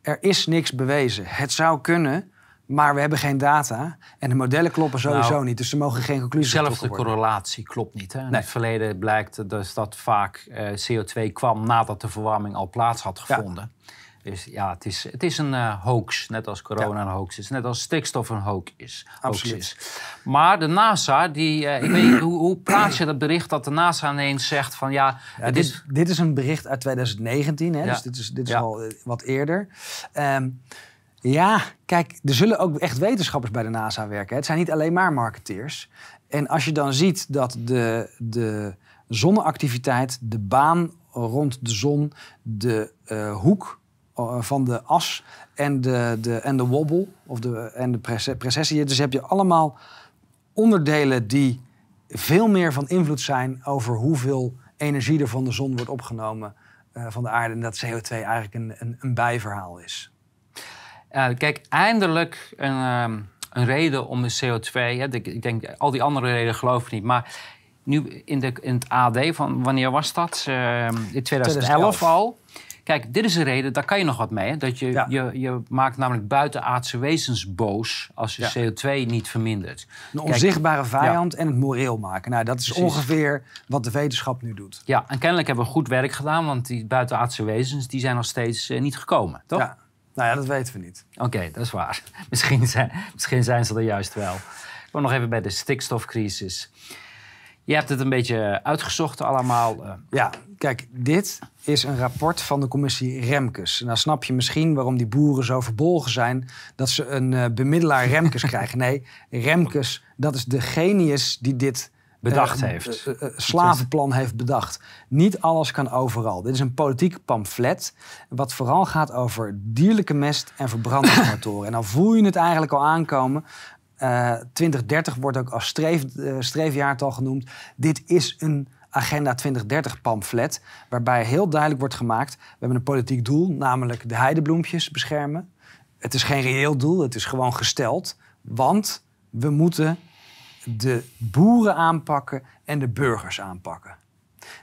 er is niks bewezen. Het zou kunnen, maar we hebben geen data. En de modellen kloppen sowieso nou, niet. Dus er mogen geen conclusies Zelfs de correlatie klopt niet. Hè? In het verleden blijkt dus dat vaak uh, CO2 kwam nadat de verwarming al plaats had gevonden. Ja. Dus ja, het is, het is een uh, hoax, net als corona ja. een hoax is. Net als stikstof een hoax is. Absoluut. Is. Maar de NASA, die, uh, ik weet, hoe, hoe plaats je dat bericht dat de NASA ineens zegt van ja... ja dit, is... dit is een bericht uit 2019, hè, ja. dus dit is, dit is al wat eerder. Um, ja, kijk, er zullen ook echt wetenschappers bij de NASA werken. Het zijn niet alleen maar marketeers. En als je dan ziet dat de, de zonneactiviteit, de baan rond de zon, de uh, hoek van de as en de, de, en de wobble of de, en de precessie. Dus heb je allemaal onderdelen die veel meer van invloed zijn over hoeveel energie er van de zon wordt opgenomen uh, van de aarde. En dat CO2 eigenlijk een, een, een bijverhaal is. Uh, kijk, eindelijk een, um, een reden om de CO2. Hè, ik, ik, denk, al die andere redenen geloof ik niet. Maar nu in, de, in het AD van wanneer was dat? Uh, in 2011, 2011 al. Kijk, dit is een reden, daar kan je nog wat mee. Hè? Dat je, ja. je, je maakt namelijk buitenaardse wezens boos als je ja. CO2 niet vermindert. Een onzichtbare Kijk, vijand ja. en het moreel maken. Nou, dat is Precies. ongeveer wat de wetenschap nu doet. Ja, en kennelijk hebben we goed werk gedaan, want die buitenaardse wezens die zijn nog steeds uh, niet gekomen, toch? Ja. Nou ja, dat weten we niet. Oké, okay, dat is waar. Misschien zijn, misschien zijn ze er juist wel. Ik kom nog even bij de stikstofcrisis. Je hebt het een beetje uitgezocht allemaal. eh. Ja, kijk, dit is een rapport van de commissie Remkes. En dan snap je misschien waarom die boeren zo verbolgen zijn dat ze een uh, bemiddelaar Remkes krijgen. Nee, Remkes, dat is de genius die dit bedacht uh, heeft. Uh, slavenplan heeft bedacht. Niet alles kan overal. Dit is een politiek pamflet. Wat vooral gaat over dierlijke mest en verbrandingsmotoren. en dan voel je het eigenlijk al aankomen. Uh, 2030 wordt ook als streef, streefjaartal genoemd. Dit is een Agenda 2030 pamflet. Waarbij heel duidelijk wordt gemaakt: we hebben een politiek doel, namelijk de heidebloempjes beschermen. Het is geen reëel doel, het is gewoon gesteld. Want we moeten de boeren aanpakken en de burgers aanpakken.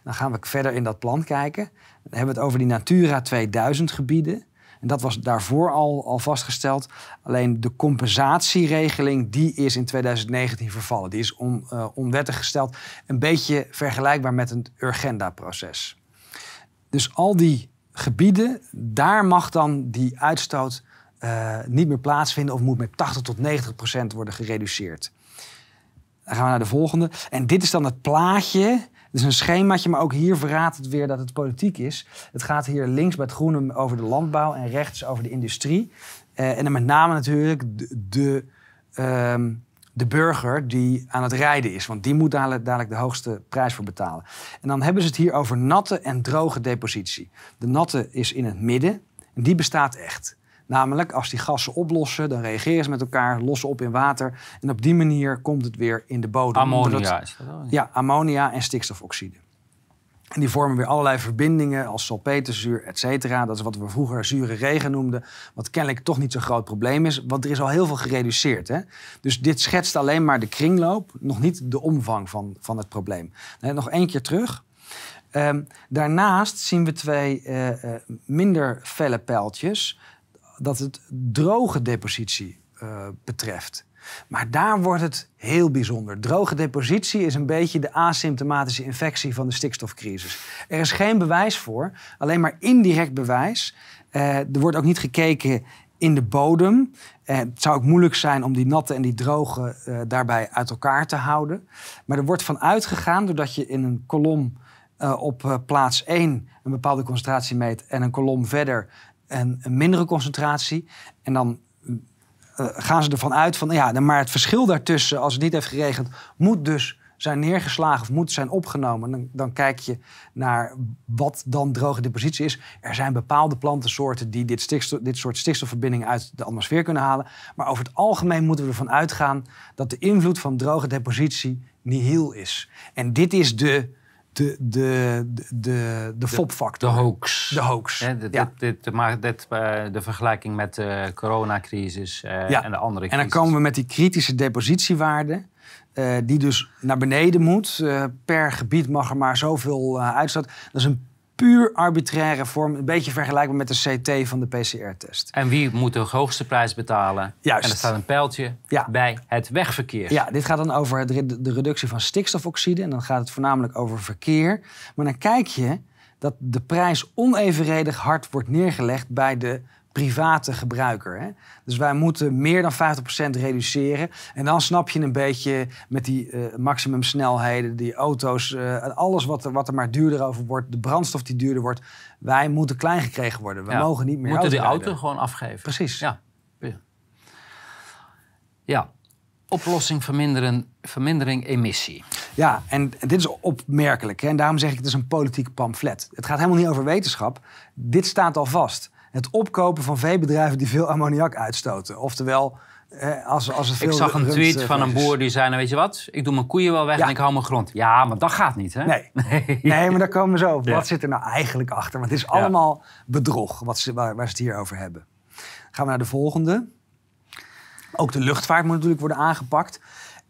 Dan gaan we verder in dat plan kijken. Dan hebben we het over die Natura 2000 gebieden. En dat was daarvoor al, al vastgesteld. Alleen de compensatieregeling die is in 2019 vervallen. Die is on, uh, onwettig gesteld. Een beetje vergelijkbaar met een Urgenda-proces. Dus al die gebieden, daar mag dan die uitstoot uh, niet meer plaatsvinden... of moet met 80 tot 90 procent worden gereduceerd. Dan gaan we naar de volgende. En dit is dan het plaatje. Is een schemaatje, maar ook hier verraadt het weer dat het politiek is. Het gaat hier links bij het groene over de landbouw en rechts over de industrie. Uh, en dan met name natuurlijk de, de, um, de, burger die aan het rijden is. Want die moet dadelijk de hoogste prijs voor betalen. En dan hebben ze het hier over natte en droge depositie. De natte is in het midden en die bestaat echt. Namelijk, als die gassen oplossen, dan reageren ze met elkaar, lossen op in water. En op die manier komt het weer in de bodem. Ammonia is dat? Ja, ammonia en stikstofoxide. En die vormen weer allerlei verbindingen als salpeterzuur, et cetera. Dat is wat we vroeger zure regen noemden. Wat kennelijk toch niet zo'n groot probleem is. Want er is al heel veel gereduceerd. Hè? Dus dit schetst alleen maar de kringloop, nog niet de omvang van, van het probleem. Nee, nog één keer terug. Um, daarnaast zien we twee uh, uh, minder felle pijltjes dat het droge depositie uh, betreft. Maar daar wordt het heel bijzonder. Droge depositie is een beetje de asymptomatische infectie van de stikstofcrisis. Er is geen bewijs voor, alleen maar indirect bewijs. Uh, er wordt ook niet gekeken in de bodem. Eh, het zou ook moeilijk zijn om die natte en die droge eh, daarbij uit elkaar te houden. Maar er wordt van uitgegaan, doordat je in een kolom eh, op eh, plaats 1 een bepaalde concentratie meet en een kolom verder een, een mindere concentratie. En dan eh, gaan ze ervan uit van, ja, maar het verschil daartussen, als het niet heeft geregend, moet dus zijn neergeslagen of moet zijn opgenomen. Dan, dan kijk je naar wat dan droge depositie is. Er zijn bepaalde plantensoorten die dit, stikstof, dit soort stikstofverbindingen uit de atmosfeer kunnen halen. Maar over het algemeen moeten we ervan uitgaan dat de invloed van droge depositie nihil is. En dit is de, de, de, de, de, fopfactor. De hoax. De hoax. Dit, ja. dit, dit, maakt dit, eh, de vergelijking met de coronacrisis eh, Ja. en de andere En crisis. dan komen we met die kritische depositiewaarde. eh, die dus naar beneden moet. Per gebied mag er maar zoveel uitstoot. Dat is een puur arbitraire vorm. Een beetje vergelijkbaar met de CT van de PCR-test. En wie moet de hoogste prijs betalen? Juist. En er staat een pijltje Ja. bij het wegverkeer. Ja, dit gaat dan over de reductie van stikstofoxide. En dan gaat het voornamelijk over verkeer. Maar dan kijk je dat de prijs onevenredig hard wordt neergelegd bij de private gebruiker. Hè? Dus wij moeten meer dan 50% reduceren. En dan snap je een beetje met die eh maximumsnelheden, die auto's, eh, alles wat er, wat er maar duurder over wordt, de brandstof die duurder wordt. Wij moeten klein gekregen worden. We Ja. mogen niet meer moeten die auto gewoon afgeven. Precies. Ja. Ja. ja. Oplossing verminderen, vermindering emissie. Ja, en dit is opmerkelijk. Hè? En daarom zeg ik het is een politiek pamflet. Het gaat helemaal niet over wetenschap. Dit staat al vast. Het opkopen van veebedrijven die veel ammoniak uitstoten. Oftewel, eh, als, als het veel Ik zag een tweet eh, van een boer die zei, nou weet je wat, ik doe mijn koeien wel weg Ja. en ik hou mijn grond. Ja, maar dat gaat niet, hè? Nee. nee, maar daar komen we zo op. Ja. Wat zit er nou eigenlijk achter? Want het is allemaal bedrog wat ze, waar, waar ze het hier over hebben. Gaan we naar de volgende. Ook de luchtvaart moet natuurlijk worden aangepakt.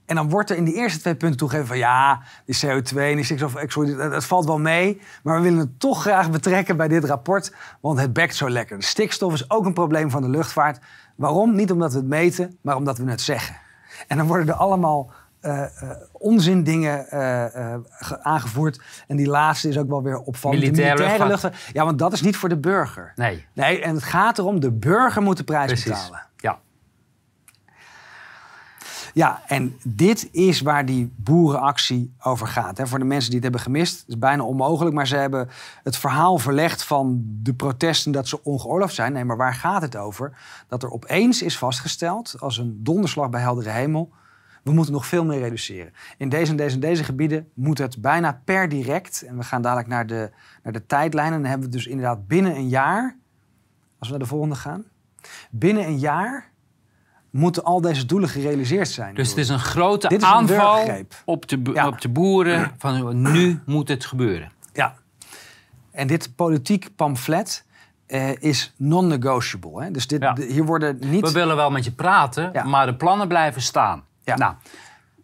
En dan wordt er in die eerste twee punten toegegeven van ja, die CO2 en die stikstof, ik- sorry, dat, valt wel mee. Maar we willen het toch graag betrekken bij dit rapport, want het bekt zo lekker. De stikstof is ook een probleem van de luchtvaart. Waarom? Niet omdat we het meten, maar omdat we het zeggen. En dan worden er allemaal eh eh onzindingen eh, eh, ge- aangevoerd. En die laatste is ook wel weer opvallend. Militaire militaire luchtvaart. luchtvaart. Ja, want dat is niet voor de burger. Nee, Nee, en het gaat erom, de burger moet de prijs precies. betalen. Ja. En dit is waar die boerenactie over gaat. Hè. Voor de mensen die het hebben gemist, het is bijna onmogelijk. Maar ze hebben het verhaal verlegd van de protesten dat ze ongeoorloofd zijn. Nee, maar waar gaat het over? Dat er opeens is vastgesteld, als een donderslag bij heldere hemel... we moeten nog veel meer reduceren. In deze en deze en deze gebieden moet het bijna per direct... en we gaan dadelijk naar de, naar de tijdlijn... en dan hebben we dus inderdaad binnen een jaar... als we naar de volgende gaan... binnen een jaar moeten al deze doelen gerealiseerd zijn. Dus het is een grote Dit is een aanval op de, Ja. op de boeren van nu moet het gebeuren. Ja. En dit politiek pamflet eh, is non-negotiable. Dus dit, Ja. hier worden niet... We willen wel met je praten, Ja. maar de plannen blijven staan. Ja. Nou,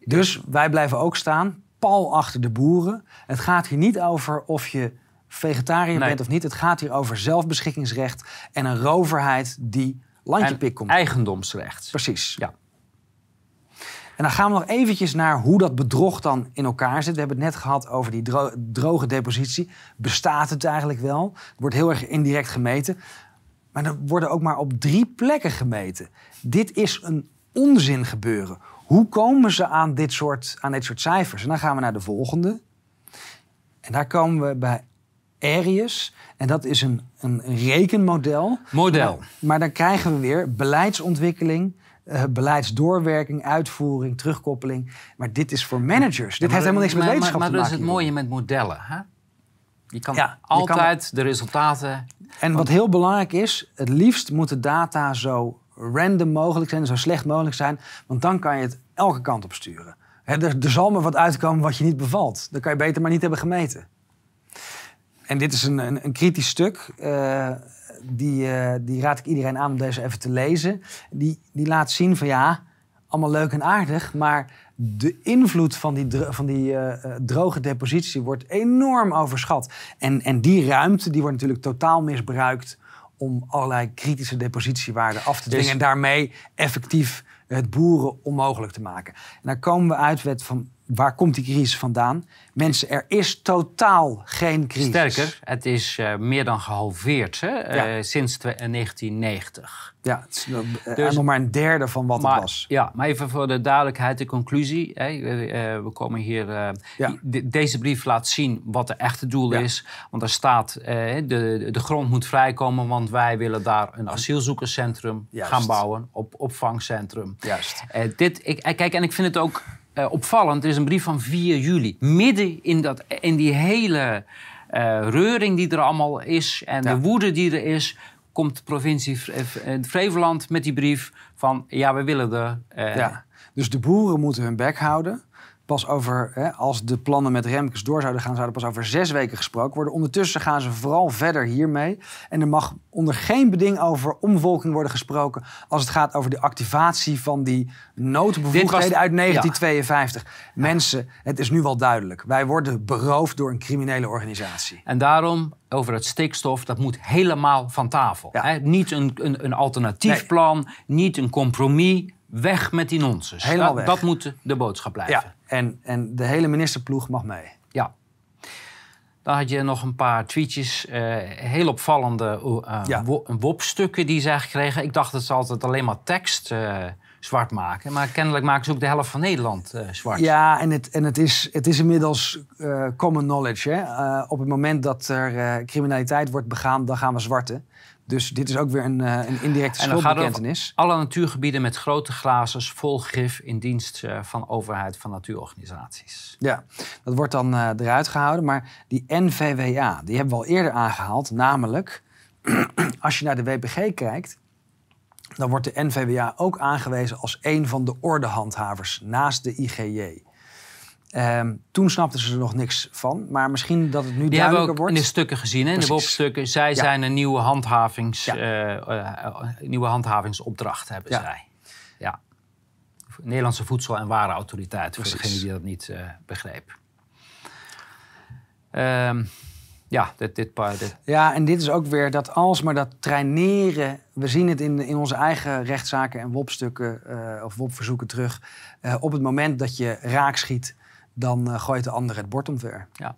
Dus wij blijven ook staan, pal achter de boeren. Het gaat hier niet over of je vegetariër Nee. bent of niet. Het gaat hier over zelfbeschikkingsrecht en een roverheid die landje en pik komt. eigendomsrecht. Precies. Ja. En dan gaan we nog eventjes naar hoe dat bedrog dan in elkaar zit. We hebben het net gehad over die dro- droge depositie. Bestaat het eigenlijk wel? Het wordt heel erg indirect gemeten. Maar er worden ook maar op drie plekken gemeten. Dit is een onzin gebeuren. Hoe komen ze aan dit soort, aan dit soort cijfers? En dan gaan we naar de volgende. En daar komen we bij Arius. En dat is een, een rekenmodel. Model. Maar, maar dan krijgen we weer beleidsontwikkeling, eh, beleidsdoorwerking, uitvoering, terugkoppeling. Maar dit is voor managers. Dit heeft helemaal niks met maar, wetenschap maar, te maar maken. dat is het mooie met modellen. Hè? Je kan Ja, je altijd de resultaten... En wat heel belangrijk is, het liefst moeten data zo random mogelijk zijn, zo slecht mogelijk zijn. Want dan kan je het elke kant op sturen. Hè, er, er zal maar wat uitkomen wat je niet bevalt. Dan kan je beter maar niet hebben gemeten. En dit is een, een, een kritisch stuk. eh, die, eh, die raad ik iedereen aan om deze even te lezen. Die, die laat zien van ja, allemaal leuk en aardig. Maar de invloed van die, van die eh, droge depositie wordt enorm overschat. En, en die ruimte die wordt natuurlijk totaal misbruikt om allerlei kritische depositiewaarden af te dwingen. Dus- En daarmee effectief het boeren onmogelijk te maken. En daar komen we uit met van waar komt die crisis vandaan? Mensen, er is totaal geen crisis. Sterker, het is uh, meer dan gehalveerd hè? Ja. Uh, sinds 1990. Ja, het is uh, Dus- nog maar een derde van wat Maar, het was. ja, maar even voor de duidelijkheid, de conclusie. Hè? We komen hier. Ja. de- deze brief laat zien wat de echte doel Ja. is. Want er staat: de, de grond moet vrijkomen, want wij willen daar een asielzoekerscentrum Juist. gaan bouwen, op opvangcentrum. Juist. Eh, dit, ik, eh, kijk, en ik vind het ook eh, opvallend. Er is een brief van 4 juli. Midden in, dat, in die hele eh, reuring die er allemaal is en Ja. de woede die er is, komt de provincie Fre- eh, Flevoland met die brief van ja, we willen er. eh, Ja. Dus de boeren moeten hun bek houden. Pas over, hè, als de plannen met Remkes door zouden gaan, zou er pas over zes weken gesproken worden. Ondertussen gaan ze vooral verder hiermee. En er mag onder geen beding over omvolking worden gesproken als het gaat over de activatie van die noodbevoegdheden was- uit 1952. Mensen, het is nu wel duidelijk. Wij worden beroofd door een criminele organisatie. En daarom over het stikstof, dat moet helemaal van tafel. Ja. Hè? Niet een, een, een alternatief Nee. plan, niet een compromis. Weg met die nonsens. Helemaal dat, weg. dat moet de boodschap blijven. Ja, en, en de hele ministerploeg mag mee. Ja. Dan had je nog een paar tweetjes, eh, heel opvallende eh, Ja. wo- WOP-stukken die zij gekregen. Ik dacht dat ze altijd alleen maar tekst eh, zwart maken. Maar kennelijk maken ze ook de helft van Nederland zwart. Ja, en het, en het, is, het is inmiddels common knowledge. Hè? Op het moment dat er criminaliteit wordt begaan, dan gaan we zwarten. Dus dit is ook weer een, eh, een indirecte schuldbekentenis. alle natuurgebieden met grote glazers vol gif in dienst eh, van overheid, van natuurorganisaties. Ja, dat wordt dan eh, eruit gehouden. Maar die NVWA, die hebben we al eerder aangehaald. Namelijk, als je naar de WPG kijkt, dan wordt de NVWA ook aangewezen als een van de ordehandhavers naast de IGJ. Ehm, toen snapten ze er nog niks van, maar misschien dat het nu Die hebben we duidelijker ook wordt. in de stukken gezien, hè, in de. WOP-stukken. Zij Ja. zijn een nieuwe, handhavings, Ja. eh, eh, eh, nieuwe handhavingsopdracht hebben Ja. zij. Ja. Nederlandse Voedsel- en Warenautoriteit, voor degene die dat niet begreep. Ehm, ja, dit, dit, Ja, en dit is ook weer dat alsmaar dat traineren. We zien het in, in onze eigen rechtszaken en WOP-stukken of WOP-verzoeken terug. Op het moment dat je raak schiet, dan eh, gooit de ander het bord omver. Ja.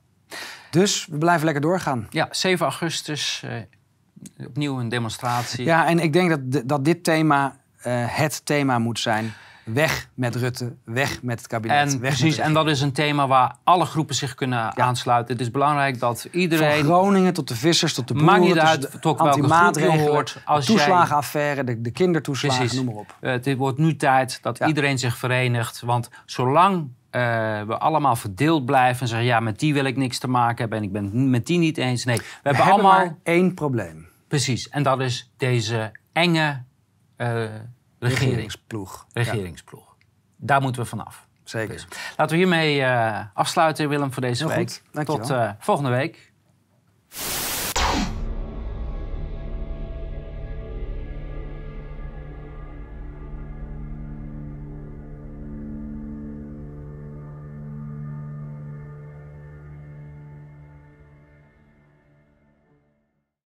Dus we blijven lekker doorgaan. ja, 7 augustus, eh, opnieuw een demonstratie. Ja, en ik denk dat, dat dit thema eh, het thema moet zijn. Weg met Rutte, weg met het kabinet. En precies, en dat is een thema waar alle groepen zich kunnen aansluiten. Het is belangrijk dat Van iedereen Groningen tot de vissers, tot de boeren, Maakt niet tot uit tot welke antimaatregelen, hoort. Als de toeslagenaffaire, de, de kindertoeslagen, Precies. noem maar op. Het wordt nu tijd dat Ja. iedereen zich verenigt. Want zolang eh, we allemaal verdeeld blijven en zeggen... ja, met die wil ik niks te maken hebben en ik ben het met die niet eens. Nee, we, We hebben hebben allemaal... maar één probleem. Precies, en dat is deze enge eh, regering, Regeringsploeg. Ja, regeringsploeg. Daar moeten we vanaf. zeker. Dus laten we hiermee eh, afsluiten, Willem, voor deze Heel week. goed. Tot volgende week.